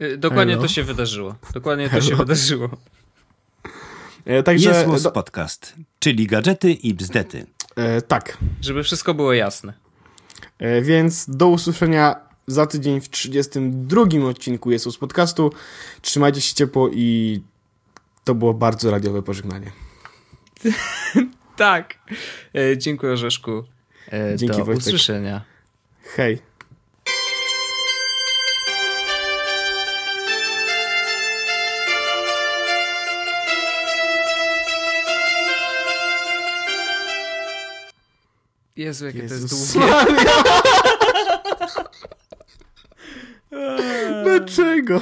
Y, Dokładnie Hello. to się wydarzyło. Dokładnie to się Hello. wydarzyło. E, Także, Jest do, Podcast, czyli gadżety i bzdety. e, tak, Żeby wszystko było jasne. e, więc do usłyszenia za tydzień w 32 odcinku Jesus Podcastu. Trzymajcie się ciepło i to było bardzo radiowe pożegnanie. Tak. E, Dziękuję Orzeszku. E, Dzięki, Do Wojtek. usłyszenia. Hej. Jezu, jakie to jest Jezus długie. Dlaczego?